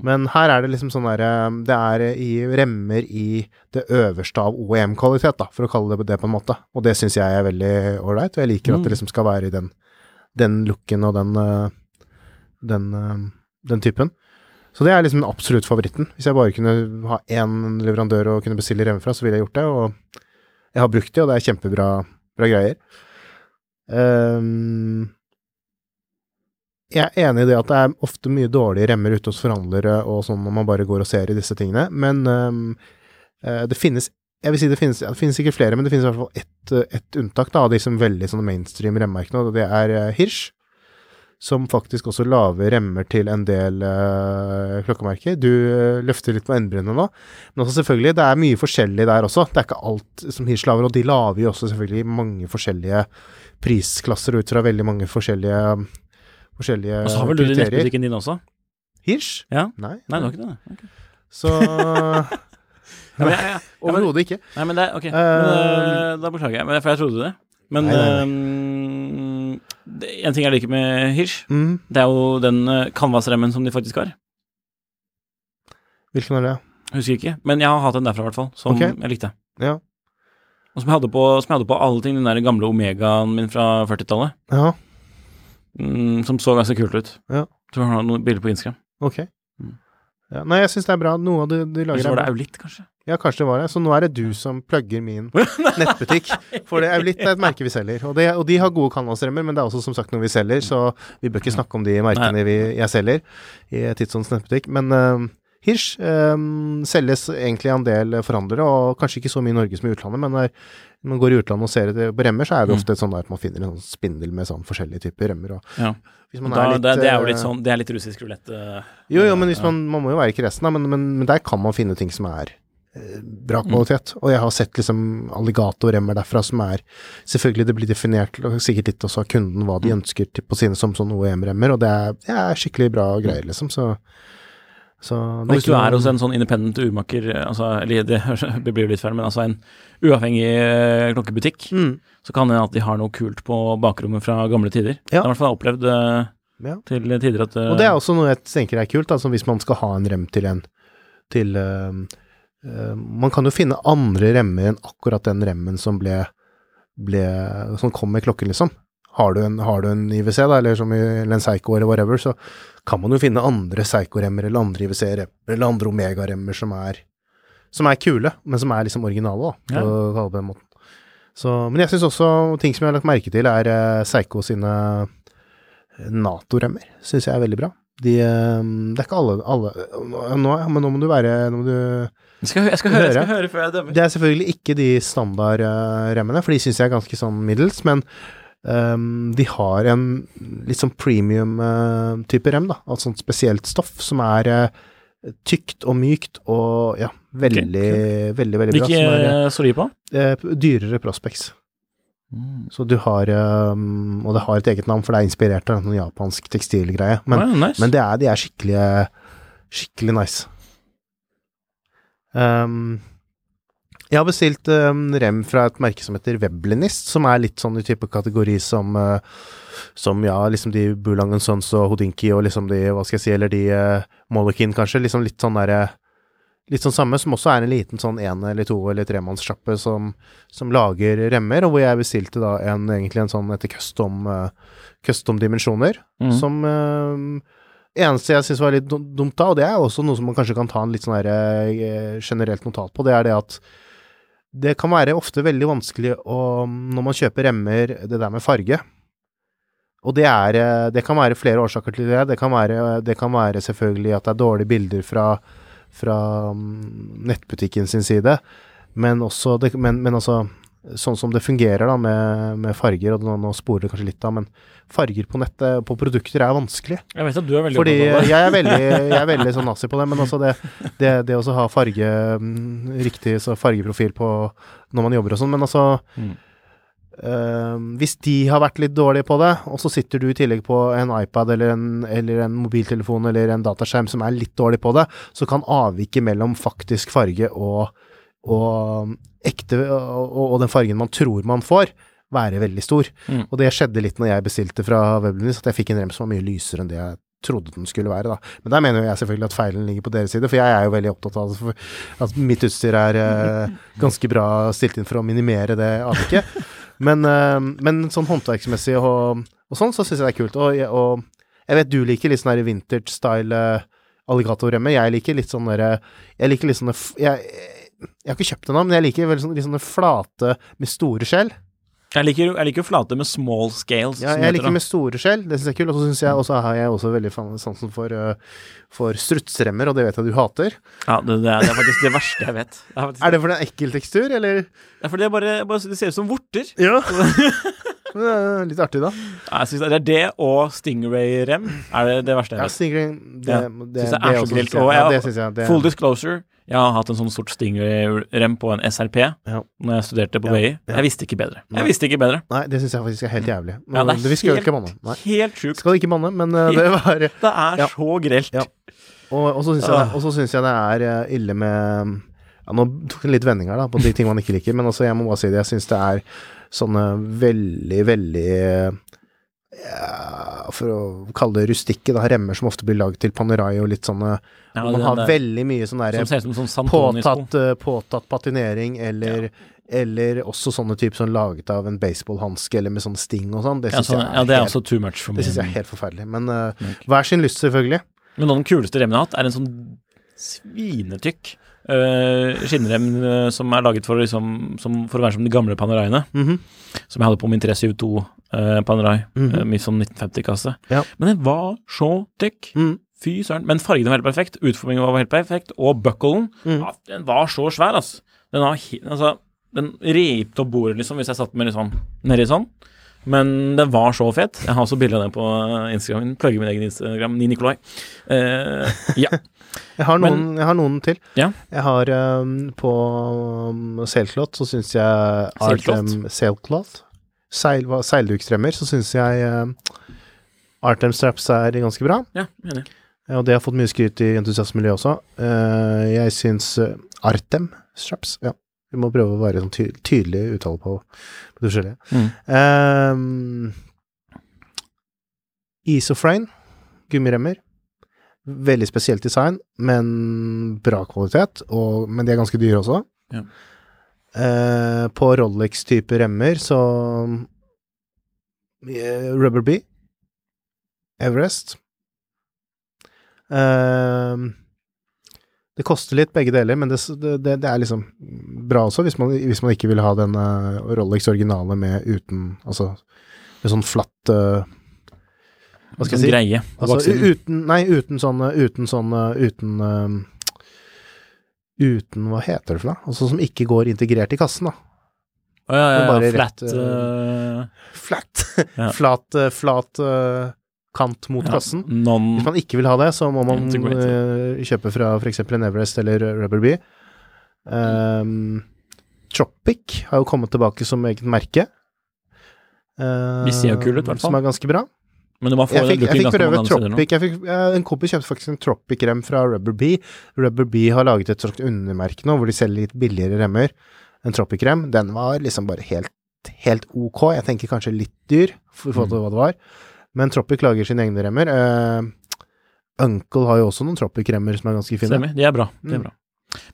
Men her er det liksom sånn derre Det er i remmer i det øverste av OEM-kvalitet, da, for å kalle det det på en måte. Og det syns jeg er veldig ålreit, og jeg liker at det Mm. liksom skal være i den, den looken og den, øh, den, øh, den typen. Så det er liksom den absolutt favoritten. Hvis jeg bare kunne ha én leverandør å kunne bestille hjemmefra, fra, så ville jeg gjort det. Og jeg har brukt det, og det er kjempebra bra greier. Um, jeg er enig i det at det er ofte mye dårlige remmer ute hos forhandlere og sånn når man bare går og ser i disse tingene, men eh, det finnes jeg vil si det finnes, det finnes sikkert flere, men det finnes i hvert fall ett, et unntak da, av de som veldig sånne mainstream remmerkene, og det er eh, Hirsch, som faktisk også lager remmer til en del eh, klokkemerker. Du eh, løfter litt på endebrynet nå, men også selvfølgelig, det er mye forskjellig der også. Det er ikke alt som Hirsch lager, og de lager jo også selvfølgelig mange forskjellige prisklasser ut fra veldig mange forskjellige forskjellige Og så har vel du det i nettbutikken din også? Hirsch? Ja? Nei. Nei, det var ikke det. Okay. Så Ja, jeg- jeg- ja, Overhodet ikke. nei, men det er Ok, men, uh, da beklager jeg, for jeg trodde det. Men Nei, nei, nei. det, en ting jeg liker med Hirsch, Mm. det er jo den uh, canvasremmen som de faktisk har. Hvilken er det? Husker ikke, men jeg har hatt en derfra i hvert fall, som okay. jeg likte. Ja. Og som jeg på, som jeg hadde på alle ting, den der gamle Omegaen min fra 40-tallet, Ja, mm, som så ganske kult ut. Ja. Tror jeg har noen bilder på Instagram. ok. Ja, nei, jeg syns det er bra. Noe av det du lager så var er det. Aulitt, kanskje? Ja, kanskje det var det. Så nå er det du som plugger min nettbutikk. For det Aulitt er et merke vi selger. Og, det, og de har gode kanalstrømmer, men det er også som sagt noe vi selger, så vi bør ikke snakke om de merkene vi, jeg selger i Tidsåndens nettbutikk. Men uh, Hirsch um, selges egentlig av en del forhandlere, og kanskje ikke så mye i Norge som i utlandet, men når man går i utlandet og ser det på remmer, så er det Mm. ofte sånn at man finner en sånn spindel med sånn forskjellige typer remmer. Ja. Da, er litt, det, det er jo eh, litt sånn Det er litt russisk rulett. Uh, jo, jo, men hvis man, man må jo være kresen, da, men, men, men der kan man finne ting som er eh, bra Mm. kvalitet. Og jeg har sett liksom alligatorremmer derfra som er Selvfølgelig, det blir definert og sikkert litt også av kunden hva Mm. de ønsker til, på sine som sånn OEM-remmer, og det er, det er skikkelig bra greier, liksom, så Og det hvis du er hos en sånn independent urmaker, eh, altså, eller det, det blir jo litt feil, men altså en uavhengig eh, klokkebutikk, mm, så kan det hende at de har noe kult på bakrommet fra gamle tider. Ja. Jeg har i hvert fall opplevd eh, ja. til tider at eh, Og det er også noe jeg tenker er kult, altså hvis man skal ha en rem til en til eh, eh, Man kan jo finne andre remmer enn akkurat den remmen som ble, ble som kom med klokken, liksom. Har du en, har du en IWC, da, eller som i eller en Seigo eller whatever, så kan man jo finne andre Seigo-remmer eller andre IWC-remmer eller andre Omega-remmer som som er kule, men som er liksom originale, da, for å kalle det på den måten. Så, men jeg syns også ting som jeg har lagt merke til, er uh, Seigo sine Nato-remmer. Syns jeg er veldig bra. De, eh, det er ikke alle, alle nå, Men nå må du være nå må du, jeg skal, jeg skal høre, jeg skal Høre. før jeg dømmer. Det er selvfølgelig ikke de standardremmene, for de syns jeg er ganske sånn middels, men ehm, de har en litt sånn premium-type rem, da. Altså sånt spesielt stoff som er uh, tykt og mykt og ja, veldig, veldig, veldig bra. Hvilke eh, står de på? eh, dyrere Mm. Så du har um, Og det har et eget navn, for det er inspirert av en japansk tekstilgreie. Men, oh, ja, nice. men det er, de er skikkelig Skikkelig nice. Ehm, jeg har bestilt um, rem fra et merke som heter Weblinist, som er litt sånn i type kategori som uh, Som ja, liksom de Bulang Sons og Hodinki og liksom de, hva skal jeg si, eller de uh, Molokin, kanskje. Liksom litt sånn derre Litt sånn samme, som også er en liten sånn en eller to eller tremannssjappe som, som lager remmer, og hvor jeg bestilte da en, egentlig en sånn etter custom, uh, custom dimensjoner, mm. som eh, eneste jeg syns var litt dumt da, og det er også noe som man kanskje kan ta en litt sånn her, eh, generelt notat på, det er det at det kan være ofte veldig vanskelig å, når man kjøper remmer, det der med farge. Og det er eh, Det kan være flere årsaker til det. Det kan være, det kan være selvfølgelig at det er dårlige bilder fra, fra mm, nettbutikken sin side, men også det, men, men altså Sånn som det fungerer da med, med farger, og nå, nå sporer det kanskje litt av, men farger på nettet på produkter er vanskelig. Jeg vet at du er veldig Fordi jeg er veldig, jeg er veldig sånn nazi på det, men altså det, det, det å ha farge mm, riktig så fargeprofil på når man jobber og sånn, men altså Mm. øh, Hvis de har vært litt dårlige på det, og så sitter du i tillegg på en iPad eller en, eller en mobiltelefon eller en dataskjerm som er litt dårlig på det, så kan avviket mellom faktisk farge og og ekte og, og den fargen man tror man får, være veldig stor. Mm. Og det skjedde litt når jeg bestilte fra Weblinus, at jeg fikk en rem som var mye lysere enn det jeg trodde den skulle være, da. Men der mener jeg selvfølgelig at feilen ligger på deres side, for jeg er jo veldig opptatt av at mitt utstyr er eh, ganske bra stilt inn for å minimere det avviket. Men, eh, men sånn håndverksmessig og, og sånn, så syns jeg det er kult. Og, og jeg vet du liker litt sånn vintage style uh, alligatorremmer. Jeg liker litt sånn derre Jeg liker litt sånne jeg, jeg har ikke kjøpt den ennå, men jeg liker veldig sånne, litt sånne flate med store skjell. Jeg liker, jeg liker flate med small scales. Ja, jeg liker det. med store skjell, det syns jeg er kult. Og så syns jeg, og så har jeg også veldig fan- sansen for, uh, for strutsremmer, og det vet jeg du hater. Ja, det, det, er, det er faktisk det verste jeg vet. Det er, Er det fordi det er ekkel tekstur, eller? det er fordi det bare, bare det ser ut som vorter. Ja. Det litt artig, da. Synes det er det og Stingray-rem er det, det verste jeg vet. Ja. Stingray, det, Ja, det, jeg det er så også jeg- og Ja, det. Det, Full disclosure, jeg har hatt en sånn sort Stingray-rem på en SRP Ja. når jeg studerte på Ja, BI. Jeg visste ikke bedre. Jeg visste ikke bedre. Nei, det syns jeg faktisk er helt jævlig. Ja, det er helt- ikke banne. Nei. Helt sjukt. Skal ikke banne, men uh, det var Det er så grelt. Ja. Og, og så syns jeg, Ah. jeg det er eh, ille med ja, Nå tok det litt vendinger da, på de ting man ikke liker, men altså, jeg må bare si det. Jeg syns det er sånne veldig, veldig ja, For å kalle det rustikke, da, remmer som ofte blir lagd til Panerai og litt sånne Ja, Man har der- veldig mye sånn derre sånn påtatt, eh, påtatt patinering, eller Eller også sånne typer sånn laget av en baseballhanske, eller med sånn sting og sånn. Det Ja, sånn, jeg, ja, det er helt- too much for det synes jeg er helt forferdelig. Men uh, hver sin lyst, selvfølgelig. Men noen av de kuleste remmene jeg har hatt, er en sånn svinetykk uh, skinnrem uh, som er laget for, liksom, som, for å være som de gamle Paneraiene. -hmm. Som jeg hadde på min 372 uh, Panerai, -hmm. eh, mye sånn 1950-kasse. Ja. Men den var så tykk. Mm. Fy søren. Men fargen var helt perfekt, utformingen var helt perfekt, og bucklen Mm. ja, Den var så svær, altså. Den var altså, den repte opp bordet, liksom, hvis jeg satt med liksom nedi sånn. Men den var så fet. Jeg har også bilde av den på Instagram. Instagram. Plugger min egen Instagram, Ni Nikolai. Eh, ja. Jeg har Men- noen, jeg har noen til. Ja. Jeg har um, på um, Sailcloth, så syns jeg Sailcloth? Sailcloth Seil, seildukstremmer, så syns jeg uh, Artem Straps er ganske bra. ja, enig. Og det har fått mye skryt i entusiastmiljøet også. Uh, jeg syns eh, Artem Straps Ja, vi må prøve å være sånn ty tydelig uttale på, på det forskjellige. Mm. Um, Isofrane, gummiremmer. Veldig spesielt design, men bra kvalitet. Og, men de er ganske dyre også. Ja. Eh, på Rolex-type remmer så eh, Rubber Bee. Everest. Eh, det koster litt begge deler, men det, det, det er liksom bra også, hvis man, hvis man ikke vil ha den eh, Rolex originale med uten Altså med sånn flatt eh, Hva skal Sånn jeg si? greie Altså uten Nei, uten sånn Uten sånn Uten eh, Uten Hva heter det for noe? Altså som ikke går integrert i kassen, da. Å, ja, ja, ja, flat rett, uh, Flat. Ja. flat, eh, flat uh, kant mot ja, kassen. Non Hvis man ikke vil ha det, så må man eh, kjøpe fra f.eks. en Everest eller Rubber Bee. Um, Tropic har jo kommet tilbake som eget merke. Uh, De ser jo kule ut, i hvert fall. Som er ganske bra. Men du må få Jeg fikk, jeg looken ganske mange. Tropic. Jeg fikk, en kompis kjøpte faktisk en Tropic-rem fra Rubber Bee. Rubber Bee har laget et slags undermerke nå, hvor de selger litt billigere remmer. En Tropic-rem. Den var liksom bare helt, helt ok. Jeg tenker kanskje litt dyr, for forhold Mm. til hva det var. Men Tropic lager sine egne remmer. Uh, Uncle har jo også noen Tropic-remmer som er ganske fine. Stemmer. De er bra. De er Mm. bra.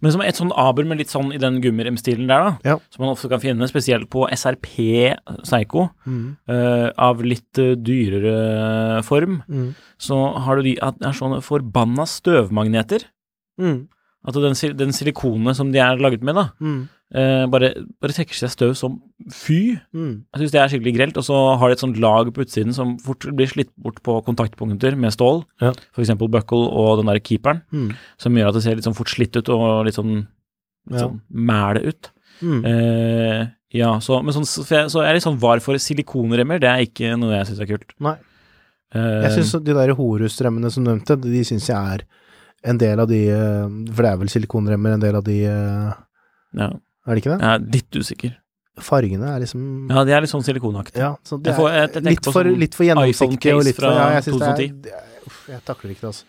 Men som et sånn aber med litt sånn i den gummiremstilen der, da, Ja. som man ofte kan finne, spesielt på SRP Psycho, Mm. uh, av litt eh, dyrere form, Mm. så har du de at det er sånne forbanna støvmagneter. Mm. At den, sil- den silikonet som de er laget med, da, Mm. eh, bare, bare trekker seg støv som fy. Mm. Jeg syns det er skikkelig grelt. Og så har de et sånt lag på utsiden som fort blir slitt bort på kontaktpunkter med stål, Ja. f.eks. buckle og den der keeperen, Mm. som gjør at det ser litt sånn fort slitt ut og litt sånn, litt Ja. sånn mæle ut. Mm. Eh, ja, så, men sånn, så, jeg- så jeg er litt sånn var for silikonremmer. Det er ikke noe jeg syns er kult. Nei. Eh, Jeg syns de der Horus-remmene som nevnte, de syns jeg er en del av de eh, For det er vel silikonremmer, en del av de eh, ja, Er det ikke det? jeg er litt usikker. Fargene er liksom Ja, de er litt sånn silikonaktige. Ja, så det får- jeg- jeg litt, for, sånn litt for gjennomsiktig og litt for Ja, jeg syns det er 2010. det Uff, jeg takler ikke det, altså.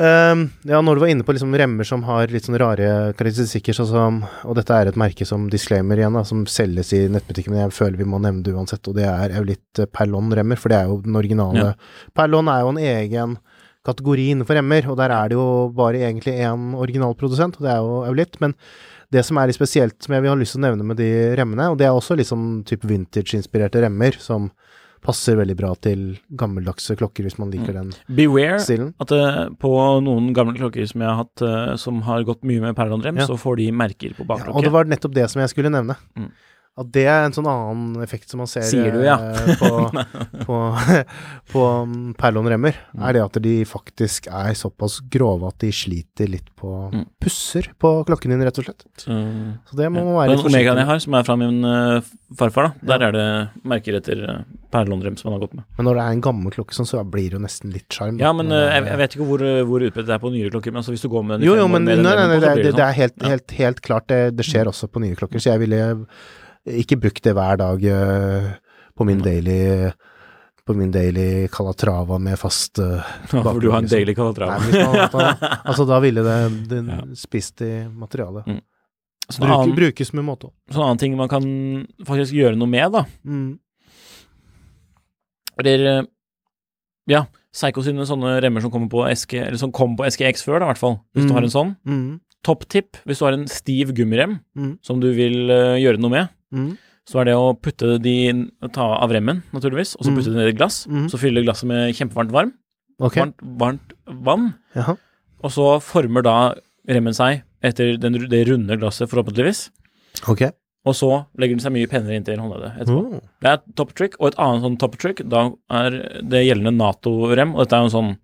Ehm, ja, når du var inne på liksom remmer som har litt sånn rare karakteristikker, sånn som Og dette er et merke som disclaimer igjen, da, som selges i nettbutikken, men jeg føler vi må nevne det uansett, og det er Eulitt Perlon-remmer, for det er jo den originale. Ja. Perlon er jo en egen kategori innenfor remmer, og der er det jo bare egentlig én originalprodusent, og det er jo Eulitt. Men det som er litt spesielt, som jeg vil ha lyst til å nevne med de remmene, og det er også litt sånn type vintage-inspirerte remmer, som passer veldig bra til gammeldagse klokker, hvis man liker den Beware stilen. at uh, på noen gamle klokker som jeg har hatt, uh, som har gått mye med perlonrem, Ja. så får de merker på Ja, og det var nettopp det som jeg skulle nevne. Mm. At det er en sånn annen effekt som man ser Sier du, ja. eh, på, på, på Perlon Remmer, Mm. er det at de faktisk er såpass grove at de sliter litt på Mm. pusser på klokken din, rett og slett. Så, Så det må ja. man være Den litt Omegaen forsiktig jeg har, som er fra min uh, farfar, da, der er det merker etter uh, perlonrem som han har gått med. Men når det er en gammel klokke sånn, så blir det jo nesten litt sjarm. Ja, men eh, jeg, jeg vet ikke hvor, eh, hvor utbredt det er på nyere klokker, men altså hvis du går med den i Jo, fem jo, år men med nei, nei, nei, det, det, det det er sånn. helt, Ja. helt, helt klart. Det, det skjer også på nye klokker, så jeg ville ikke brukt det hver dag eh, på min daily på min daily Calatrava med fast uh, Ja, for du har en daily Nei, Calatrava. Nei, man, altså da ville det, det Ja. spist i materialet. Mm. Så Bruk, annen, brukes med måte. sånn annen ting man kan faktisk gjøre noe med, da. Mm. Eller eh, Ja, Psycho sine sånne remmer som kommer på SK, eller som kom på SKX før, da, i hvert fall. Hvis du Mm. har en sånn. Mm. Topp-tipp hvis du har en stiv gummirem Mm. som du vil uh, gjøre noe med, Mm. så er det å putte de Ta av remmen, naturligvis, og så Mm. putte det ned i et glass. Mm. Så fyller glasset med kjempevarmt varm, Okay. varmt, varmt vann, Jaha. og så former da remmen seg etter den, det runde glasset, forhåpentligvis. Okay. Og så legger den seg mye penere inntil håndleddet etterpå. Mm. Det er et top trick, og et annet sånn top trick, da er det gjeldende Nato-rem, og dette er jo en sånn,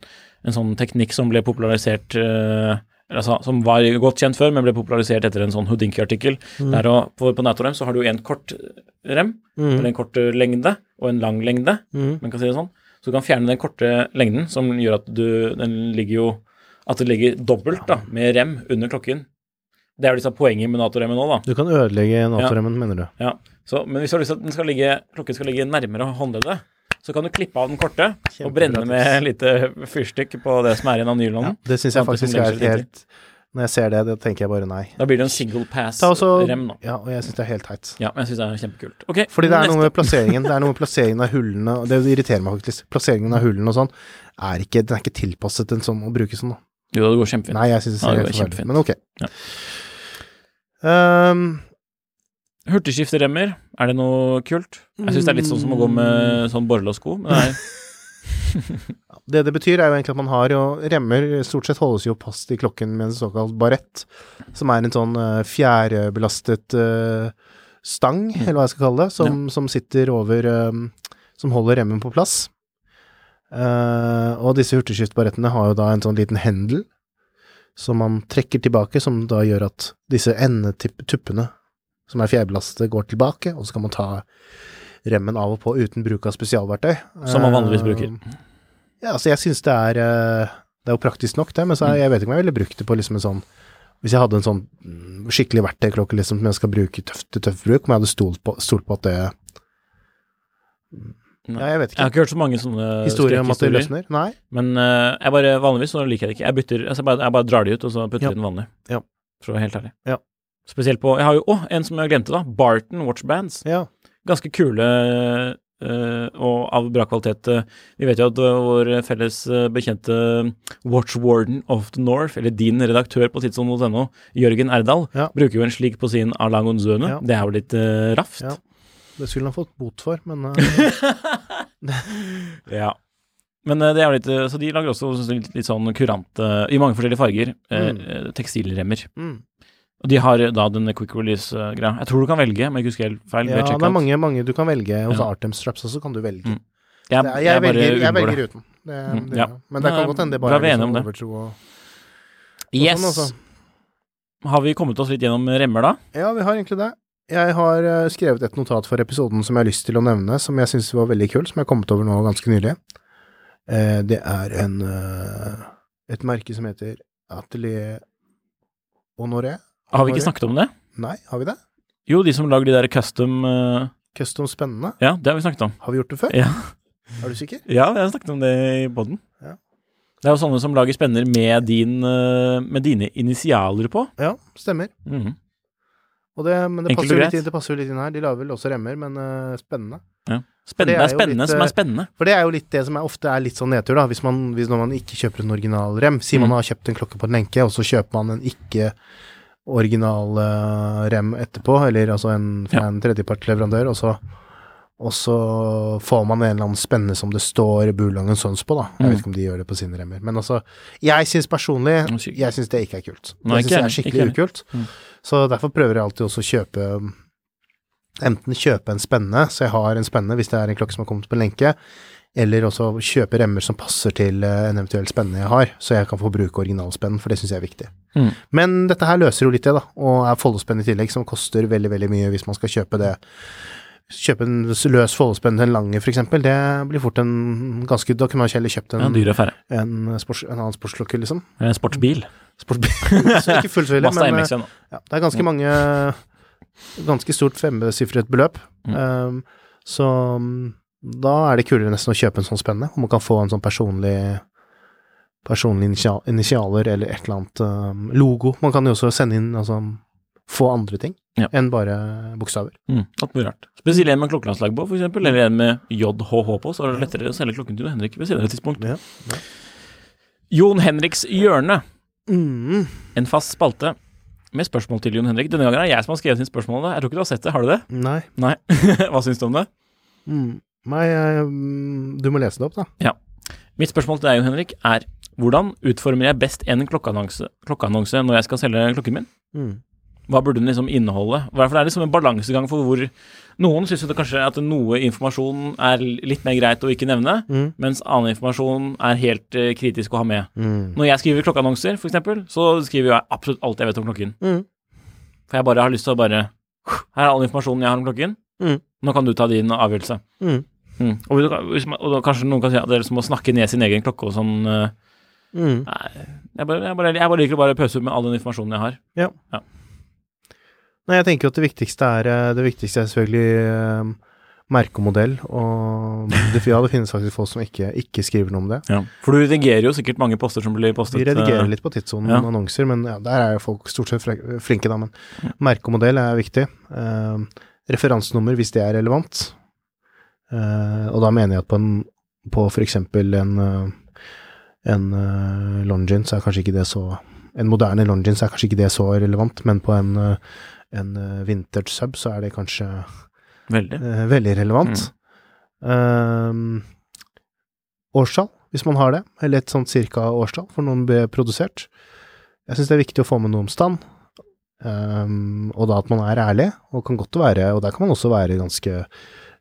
en sånn teknikk som ble popularisert eller altså, som var godt kjent før, men ble popularisert etter en sånn Houdinki-artikkel. Mm. På, på Nato-rem så har du en kort rem, Mm. eller en kort eh, lengde, og en lang lengde, Mm. man kan si det sånn. Så du kan fjerne den korte lengden, som gjør at du, den ligger jo, at det ligger dobbelt da, med rem under klokken. Det er jo liksom poenget med Nato-remmen nå, da. Du kan ødelegge Nato-remmen, mener du? Ja, så, men hvis du har lyst til at skal ligge, klokken skal ligge nærmere håndleddet, så kan du klippe av den korte og brenne med lite fyrstikk på det som er igjen av nylon. Det syns jeg faktisk er helt Når jeg ser det, da tenker jeg bare nei. Da blir det en single pass-rem nå. ja, og jeg syns det er helt teit. Ja, men jeg syns det er kjempekult. Ok, Fordi det er noe med plasseringen Det er noe med plasseringen av hullene og Det irriterer meg faktisk. Plasseringen av hullene og sånn er ikke, den er ikke tilpasset en sånn å bruke sånn. da. Jo, det går kjempefint. Nei, jeg syns det Ja, det helt forferdelig. Men ok. Ja. Ehm, Hurtigskifteremmer, er det noe kult? Jeg syns det er litt sånn som å gå med sånn borrelåssko, men det er det det betyr, er jo egentlig at man har jo remmer Stort sett holdes jo fast i klokken med en såkalt barett, som er en sånn uh, fjærbelastet uh, stang, Mm. eller hva jeg skal kalle det, som, som sitter over um, Som holder remmen på plass. Uh, og disse hurtigskiftbarettene har jo da en sånn liten hendel som man trekker tilbake, som da gjør at disse endetuppene som er fjærbelastet, går tilbake, og så kan man ta remmen av og på uten bruk av spesialverktøy. Som man vanligvis bruker. Ja, altså jeg syns det er eh, Det er jo praktisk nok, det, men så er, jeg vet ikke om jeg ville brukt det på liksom en sånn Hvis jeg hadde en sånn mm, skikkelig verktøyklokke liksom, som jeg skal bruke tøff til tøff bruk, om jeg hadde stolt på, stolt på at det Ja, jeg vet ikke. Jeg har ikke. hørt så mange sånne historier om at det løsner? Nei? Men uh, jeg bare, vanligvis så liker jeg det ikke. Jeg bytter, altså jeg, bare, jeg bare drar de ut, og så putter Ja. den vanlig. Ja. For å være helt ærlig. Ja. Spesielt på Jeg har jo oh, en som jeg glemte, da. Barton Watchbands. Ja. Ganske kule Uh, og av bra kvalitet. Eh, Vi vet jo at eh, vår felles bekjente Watch Warden of the North, eller din redaktør på tidssonen.no, Jørgen Erdal, Ja. bruker jo en slik på sin Alangonzone. Ja. Det er jo litt uh, raft. Ja. Det skulle han fått bot for, men uh, Ja. Men det er jo litt Så de lager også litt, litt sånn kurante, i mange forskjellige farger, Mm. tekstilremmer. mm. Og de har eh, da denne quick release-greia. Jeg tror du kan velge, men jeg husker helt feil. Ja, det er mange, mange du kan velge. Hos Ja. Artem Straps også kan du velge. Mm. Jeg, er- jeg, jeg, velger, jeg velger uten. Det, Mm, det, ja. Men det kan godt hende det bare er liksom overtro og, og Yes! sånn. Har vi kommet oss litt gjennom remmer, da? Ja, vi har egentlig det. Jeg har eh, skrevet et notat for episoden som jeg har lyst til å nevne, som jeg syns var veldig kult, som jeg har kommet over nå ganske nylig. Eh, det er en eh, et merke som heter Atelier Honoré. Har vi ikke snakket om det? Nei, har vi det? Jo, de som lager de der custom uh... Custom spennende. Ja, det har vi snakket om. Har vi gjort det før? Ja, Er du sikker? ja jeg har snakket om det i poden. Ja. Det er jo sånne som lager spenner med, din, eh, med dine initialer på. Ja, stemmer. Mhm. Og det, men det passer, jo litt inn, det passer jo litt inn her. De lager vel også remmer, men uh, spennende. Ja. Spennende er er spennende litt, som er spennende. For det er jo litt det som er, ofte er litt sånn nedtur, da. Hvis man, hvis når man ikke kjøper en original rem. Si man Mm. har kjøpt en klokke på en lenke, og så kjøper man en ikke original eh, rem etterpå, eller altså en fra Ja. en tredjepartsleverandør, og så og så får man en eller annen spenne som det står Bulangen Sons på, da. Jeg Mm. vet ikke om de gjør det på sine remmer. Men altså, jeg syns personlig Jeg synes det ikke er kult. Nei, det syns det er skikkelig ukult. Mm. Så derfor prøver jeg alltid også å kjøpe Enten kjøpe en spenne, så jeg har en spenne hvis det er en klokke som har kommet på lenke, eller også kjøpe remmer som passer til eh, en eventuell spenne jeg har, så jeg kan få bruke originalspennen, for det syns jeg er viktig. Mm. Men dette her løser jo litt det, da, og er foldespenn i tillegg, som koster veldig, veldig mye hvis man skal kjøpe det. Kjøpe en løs foldespenn til en lange, eksempel, det blir fort en ganske Da kunne man ikke heller kjøpt Ja, en, dyr en, sports, en annen sportslokke, liksom. En sportsbil. Sportsbil. så ikke fullt så ille, men eh, ja, det er ganske mange Ganske stort femsifret beløp. Mm. Um, så um, da er det kulere nesten å kjøpe en sånn spenne, og man kan få en sånn personlig Personlige initial, initialer eller et eller annet um, logo. Man kan jo også sende inn altså få andre ting Ja. enn bare bokstaver. Mm, alt mulig rart. Spesielt en med klokkelandslag på, eksempel, eller en med JHH på, så er det lettere å selge klokken til Henrik ved senere tidspunkt. Ja. Jon Henriks hjørne, Mm. en fast spalte med spørsmål til Jon Henrik. Denne gangen er det jeg som har skrevet inn spørsmålene. Jeg tror ikke du har sett det, har du det? Nei. Nei. Hva syns du om det? Mm. Nei, jeg, mm, du må lese det opp, da. Mitt spørsmål til deg, Jon Henrik, er hvordan utformer jeg best en klokkeannonse, klokkeannonse når jeg skal selge klokken min? Mm. Hva burde den liksom inneholde? I hvert er det liksom en balansegang for hvor Noen syns kanskje at noe informasjon er litt mer greit å ikke nevne, Mm. mens annen informasjon er helt uh, kritisk å ha med. Mm. Når jeg skriver klokkeannonser, eksempel, så skriver jeg absolutt alt jeg vet om klokken. Mm. For jeg bare har lyst til å bare Her er all informasjonen jeg har om klokken. Mm. Nå kan du ta din avgjørelse. Mm. Og, og da kanskje noen kan si at det er som å snakke ned sin egen klokke og sånn. eh, Mm. Nei, jeg bare, jeg, bare, jeg bare liker å bare pøse ut med all den informasjonen jeg har. Nei, jeg tenker jo at det viktigste er eh, Det viktigste er selvfølgelig eh, merke og det, ja, det finnes faktisk folk som ikke, ikke skriver noe om det. For du redigerer jo sikkert mange poster som blir postet. Vi redigerer litt på tidssonen ja. annonser, men ja, der er jo folk stort sett flinke, da. Men merke og modell er viktig. Uh, referansenummer, hvis det er relevant. Eh, og da mener jeg at på, en, på for eksempel en, eh, en uh, Longines er kanskje ikke det så En moderne Longines er kanskje ikke det så relevant, men på en, eh, en eh, vintage sub så er det kanskje Veldig. Eh, veldig relevant. Ehm, årstall, hvis man har det, eller et sånt cirka årstall for noen ble produsert. Jeg syns det er viktig å få med noe om stand, Ehm, og da at man er ærlig, og kan godt være Og der kan man også være ganske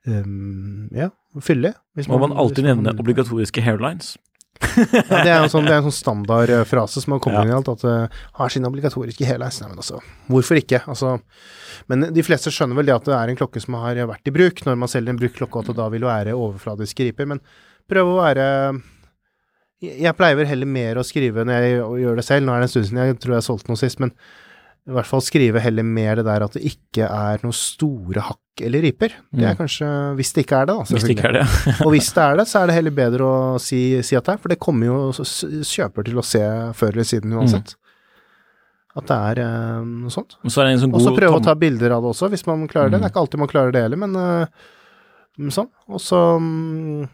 ehm, ja, fylle. Må man alltid hvis man- nevne obligatoriske hairlines? ja, det er en sånn, det er en sånn standardfrase som har kommet Ja. inn i alt, at uh, har sine obligatoriske helheis. Nei, men altså, hvorfor ikke? Altså, men de fleste skjønner vel det at det er en klokke som har vært i bruk, når man selger en brukt klokke, at det da vil være overfladiske riper. Men prøv å være jeg pleier vel heller mer å skrive når jeg gjør det selv. Nå er det en stund siden jeg tror jeg solgte noe sist, men i hvert fall skrive heller mer det der at det ikke er noen store hakk eller riper. Det er Mm. kanskje Hvis det ikke er det, da. Hvis det ikke er det. Og hvis det er det, så er det heller bedre å si, si at det er, for det kommer jo kjøper til å se før eller siden uansett. At det er eh, noe sånt. Og så sånn god prøve å ta bilder av det også, hvis man klarer det. Mm. Det er ikke alltid man klarer det heller, men mm, sånn. Og så mm,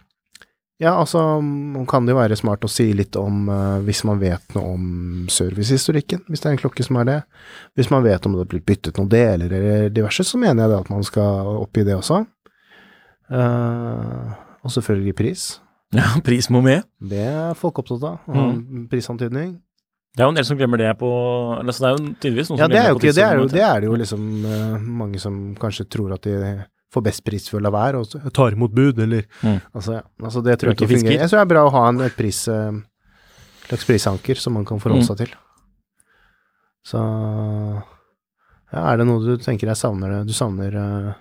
Ja, altså man kan det jo være smart å si litt om uh, hvis man vet noe om servicehistorikken, hvis det er en klokke som er det. Hvis man vet om det har blitt byttet noen deler eller diverse, så mener jeg det at man skal opp i det også. Uh, og selvfølgelig pris. Ja, pris må med. Det er folk opptatt av. Mm. Prisantydning. Det er jo en del som glemmer det på eller, så Det er jo tydeligvis noen Ja, som er glemmer det. på Det er jo, det er det jo liksom uh, mange som kanskje tror at de får best pris for å la være, og så tar imot bud, eller Mm. altså, ja. altså, det tror jeg Ikke fungerer. Jeg tror det er bra å ha en pris, eh, slags prisanker som man kan forholde Mm. seg til. Så ja, er det noe du tenker jeg savner? Du savner eh,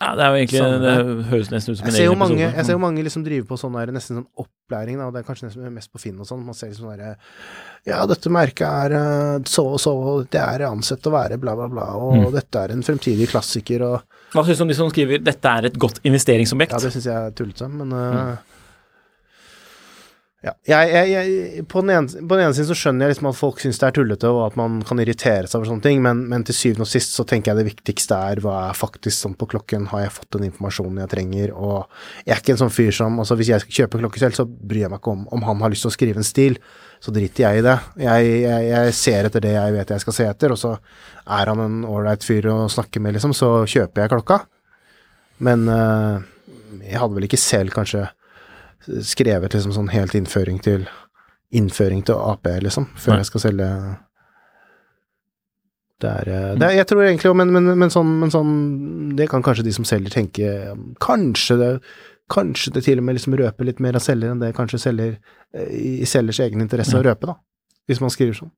Ja, det er jo egentlig Samme Det høres nesten ut som en egen episode. mange, jeg ser jo mange liksom driver på sånn der, nesten sånn opplæring, da, og det er kanskje nesten mest på Finn og sånn. Man ser liksom sånn derre Ja, dette merket er eh, så og så, og det er ansett å være bla, bla, bla, og Mm. dette er en fremtidig klassiker, og Hva syns du om de som skriver 'dette er et godt investeringsobjekt'? Ja, det syns jeg er tullete, men Mm. Ja. Jeg, jeg, jeg, på, den ene, ene siden så skjønner jeg liksom at folk syns det er tullete, og at man kan irritere seg over sånne ting, men, men til syvende og sist så tenker jeg det viktigste er hva er faktisk sånn på klokken, har jeg fått den informasjonen jeg trenger, og jeg er ikke en sånn fyr som Altså, hvis jeg skal kjøpe klokke selv, så bryr jeg meg ikke om om han har lyst til å skrive en stil, så driter jeg i det. Jeg ser etter det jeg vet jeg skal se etter, og så er han en ålreit fyr å snakke med, liksom, så kjøper jeg klokka. Men øh, jeg hadde vel ikke selv kanskje skrevet liksom sånn helt innføring til innføring til AP, liksom, før Nei. jeg skal selge det er, eh, det er Jeg tror egentlig men, men, men, sånn, men sånn Det kan kanskje de som selger tenke Kanskje det Kanskje det til og med liksom røper litt mer av selger enn det kanskje selger eh, i selgers egen interesse å røpe, da. Hvis man skriver sånn.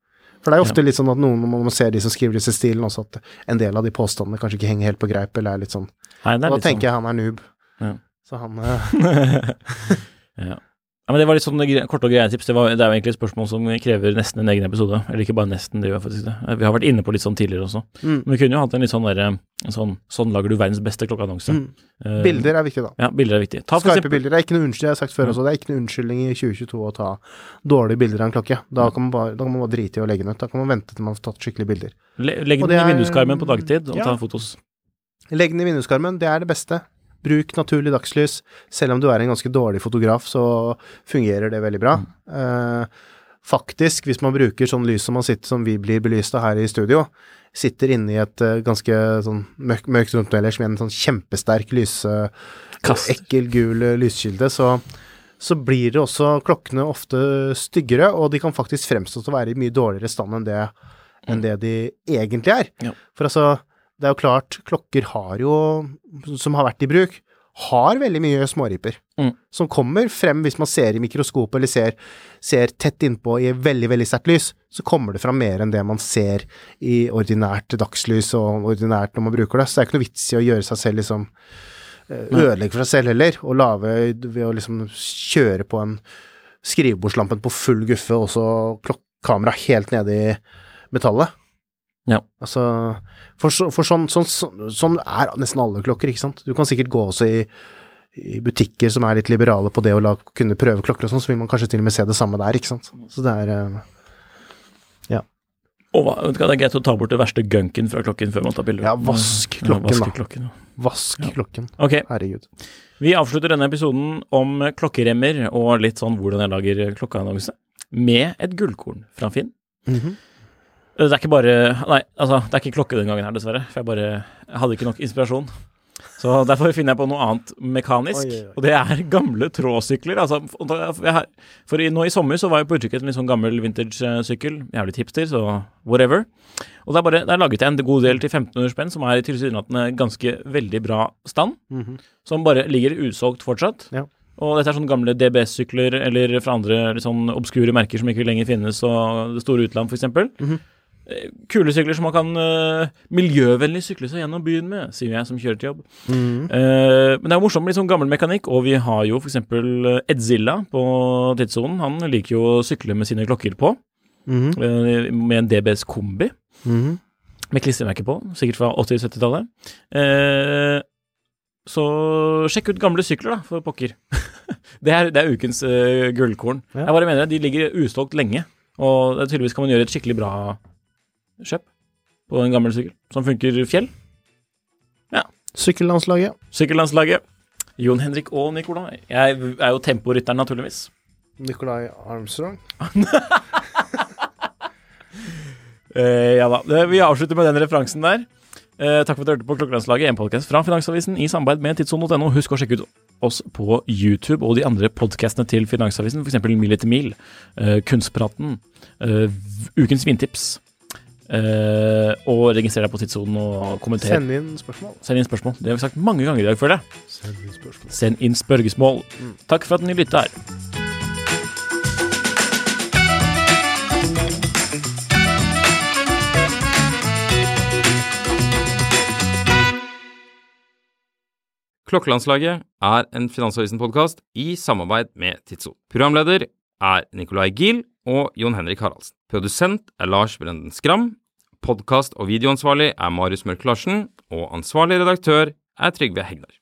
For det er jo ofte litt sånn at noen, når man ser de som skriver disse stilene, også at en del av de påstandene kanskje ikke henger helt på greip, eller er litt sånn Nei, er er da tenker tenker jeg han er noob. Ja. Så han eh, ja. ja, men Det var litt sånn korte og greie tips. Det, var, det er jo egentlig et spørsmål som krever nesten en egen episode. Eller ikke bare nesten, det gjør faktisk det. Vi har vært inne på litt sånn tidligere også. Mm. Men vi kunne jo hatt en litt sånn derre sånn, sånn lager du verdens beste klokkeannonse. Mm. Uh, Bilder er viktig, da. Ja, bilder er viktig. Ta Skarpe eksempel... bilder. Det er ikke noe unnskyld, jeg har sagt før også, det er ikke noe unnskyldning i 2022 å ta dårlige bilder av en klokke. Da kan man bare, kan man bare drite i å legge den ut. Da kan man vente til man får tatt skikkelige bilder. le, Legg den i vinduskarmen på dagtid og Ja. ta fotos. Legg den i vinduskarmen, det er det beste. Bruk naturlig dagslys. Selv om du er en ganske dårlig fotograf, så fungerer det veldig bra. Eh, faktisk, hvis man bruker sånn lys som man sitter som vi blir belyst av her i studio, sitter inne i et uh, ganske sånn mørkt, mørkt rom ellers med en sånn kjempesterk lyse... Kast. Ekkel gul eh, lyskilde, så så blir det også klokkene ofte styggere, og de kan faktisk fremstå til å være i mye dårligere stand enn det, enn det de egentlig er. Ja. For altså, det er jo klart, klokker har jo, som har vært i bruk, har veldig mye småriper. Mm. Som kommer frem hvis man ser i mikroskopet eller ser, ser tett innpå i veldig, veldig sterkt lys, så kommer det fram mer enn det man ser i ordinært dagslys og ordinært når man bruker det. Så det er ikke noe vits i å gjøre seg selv liksom eh, ødelegge for seg selv heller, og lage ved å liksom kjøre på en skrivebordslampen på full guffe og så klokkamera helt nede i metallet. Ja. Altså, for, så, for sånn, sånn, sånn, sånn er nesten alle klokker, ikke sant. Du kan sikkert gå også i, i butikker som er litt liberale på det å la, kunne prøve klokker og sånn, så vil man kanskje til og med se det samme der, ikke sant. Så det er Ja. Og hva, Det er greit å ta bort det verste gunken fra klokken før man tar bilder. Ja, vask klokken, ja, vaske da. klokken, ja. Vask klokken. Okay. Herregud. vi avslutter denne episoden om klokkeremmer og litt sånn hvordan jeg lager klokkeannonse, med et gullkorn fra Finn. Mhm. Det er ikke bare Nei, altså, det er ikke klokke den gangen her, dessverre. For jeg bare jeg hadde ikke nok inspirasjon. Så derfor finner jeg på noe annet mekanisk, Oi, oi, og det er gamle tråsykler. Altså, for i, nå i sommer så var jeg på utkikk etter en sånn gammel vintage-sykkel. Jævlig er hipster, så whatever. Og det er bare, der laget jeg en god del til 1500 spenn, som er i tilsynelatende ganske veldig bra stand. Mhm. Som bare ligger usolgt fortsatt. Ja. Og dette er sånne gamle DBS-sykler, eller fra andre sånn obskure merker som ikke lenger finnes, og det store utland, f.eks. Eh, Kule sykler som man kan uh, miljøvennlig sykle seg gjennom byen med, sier jeg som kjører til jobb. Mm. Uh, men det er jo morsomt med litt sånn gammel mekanikk, og vi har jo f.eks. Edzilla på tidssonen. Han liker jo å sykle med sine klokker på, mm. uh, med en DBS kombi Mm. med klistremerke på, sikkert fra 80-70-tallet. Eh, så sjekk ut gamle sykler, da, for pokker. det, er, det er ukens eh, gullkorn. Ja. Jeg bare mener de ligger usolgt lenge, og tydeligvis kan man gjøre et skikkelig bra kjøp på en gammel sykkel som funker fjell. Sykkellandslaget. Sykkellandslaget. Jon Henrik og Nikolai. Jeg er jo temporytteren, naturligvis. Nikolai Armstrong. Eh, ja da. Vi avslutter med den referansen der. Eh, takk for at du hørte på Klokkelandslaget, en podkast fra Finansavisen i samarbeid med tidssonen.no. Husk å sjekke ut oss på YouTube og de andre podkastene til Finansavisen, f.eks. Mil etter mil, eh, Kunstpraten, eh, Ukens vintips. Eh, og registrer deg på tidssonen og kommenter. Send inn spørsmål. Send inn spørsmål. Det har vi sagt mange ganger i dag, føler jeg. Send inn spørsmål. Send inn spørsmål. Takk for at dere lytter. Klokkelandslaget er en Finansavisen-podkast i samarbeid med Tidso. Programleder er Nicolai Giel og Jon Henrik Haraldsen. Produsent er Lars Brenden Skram. Podkast- og videoansvarlig er Marius Mørk Larsen. Og ansvarlig redaktør er Trygve Hegnar.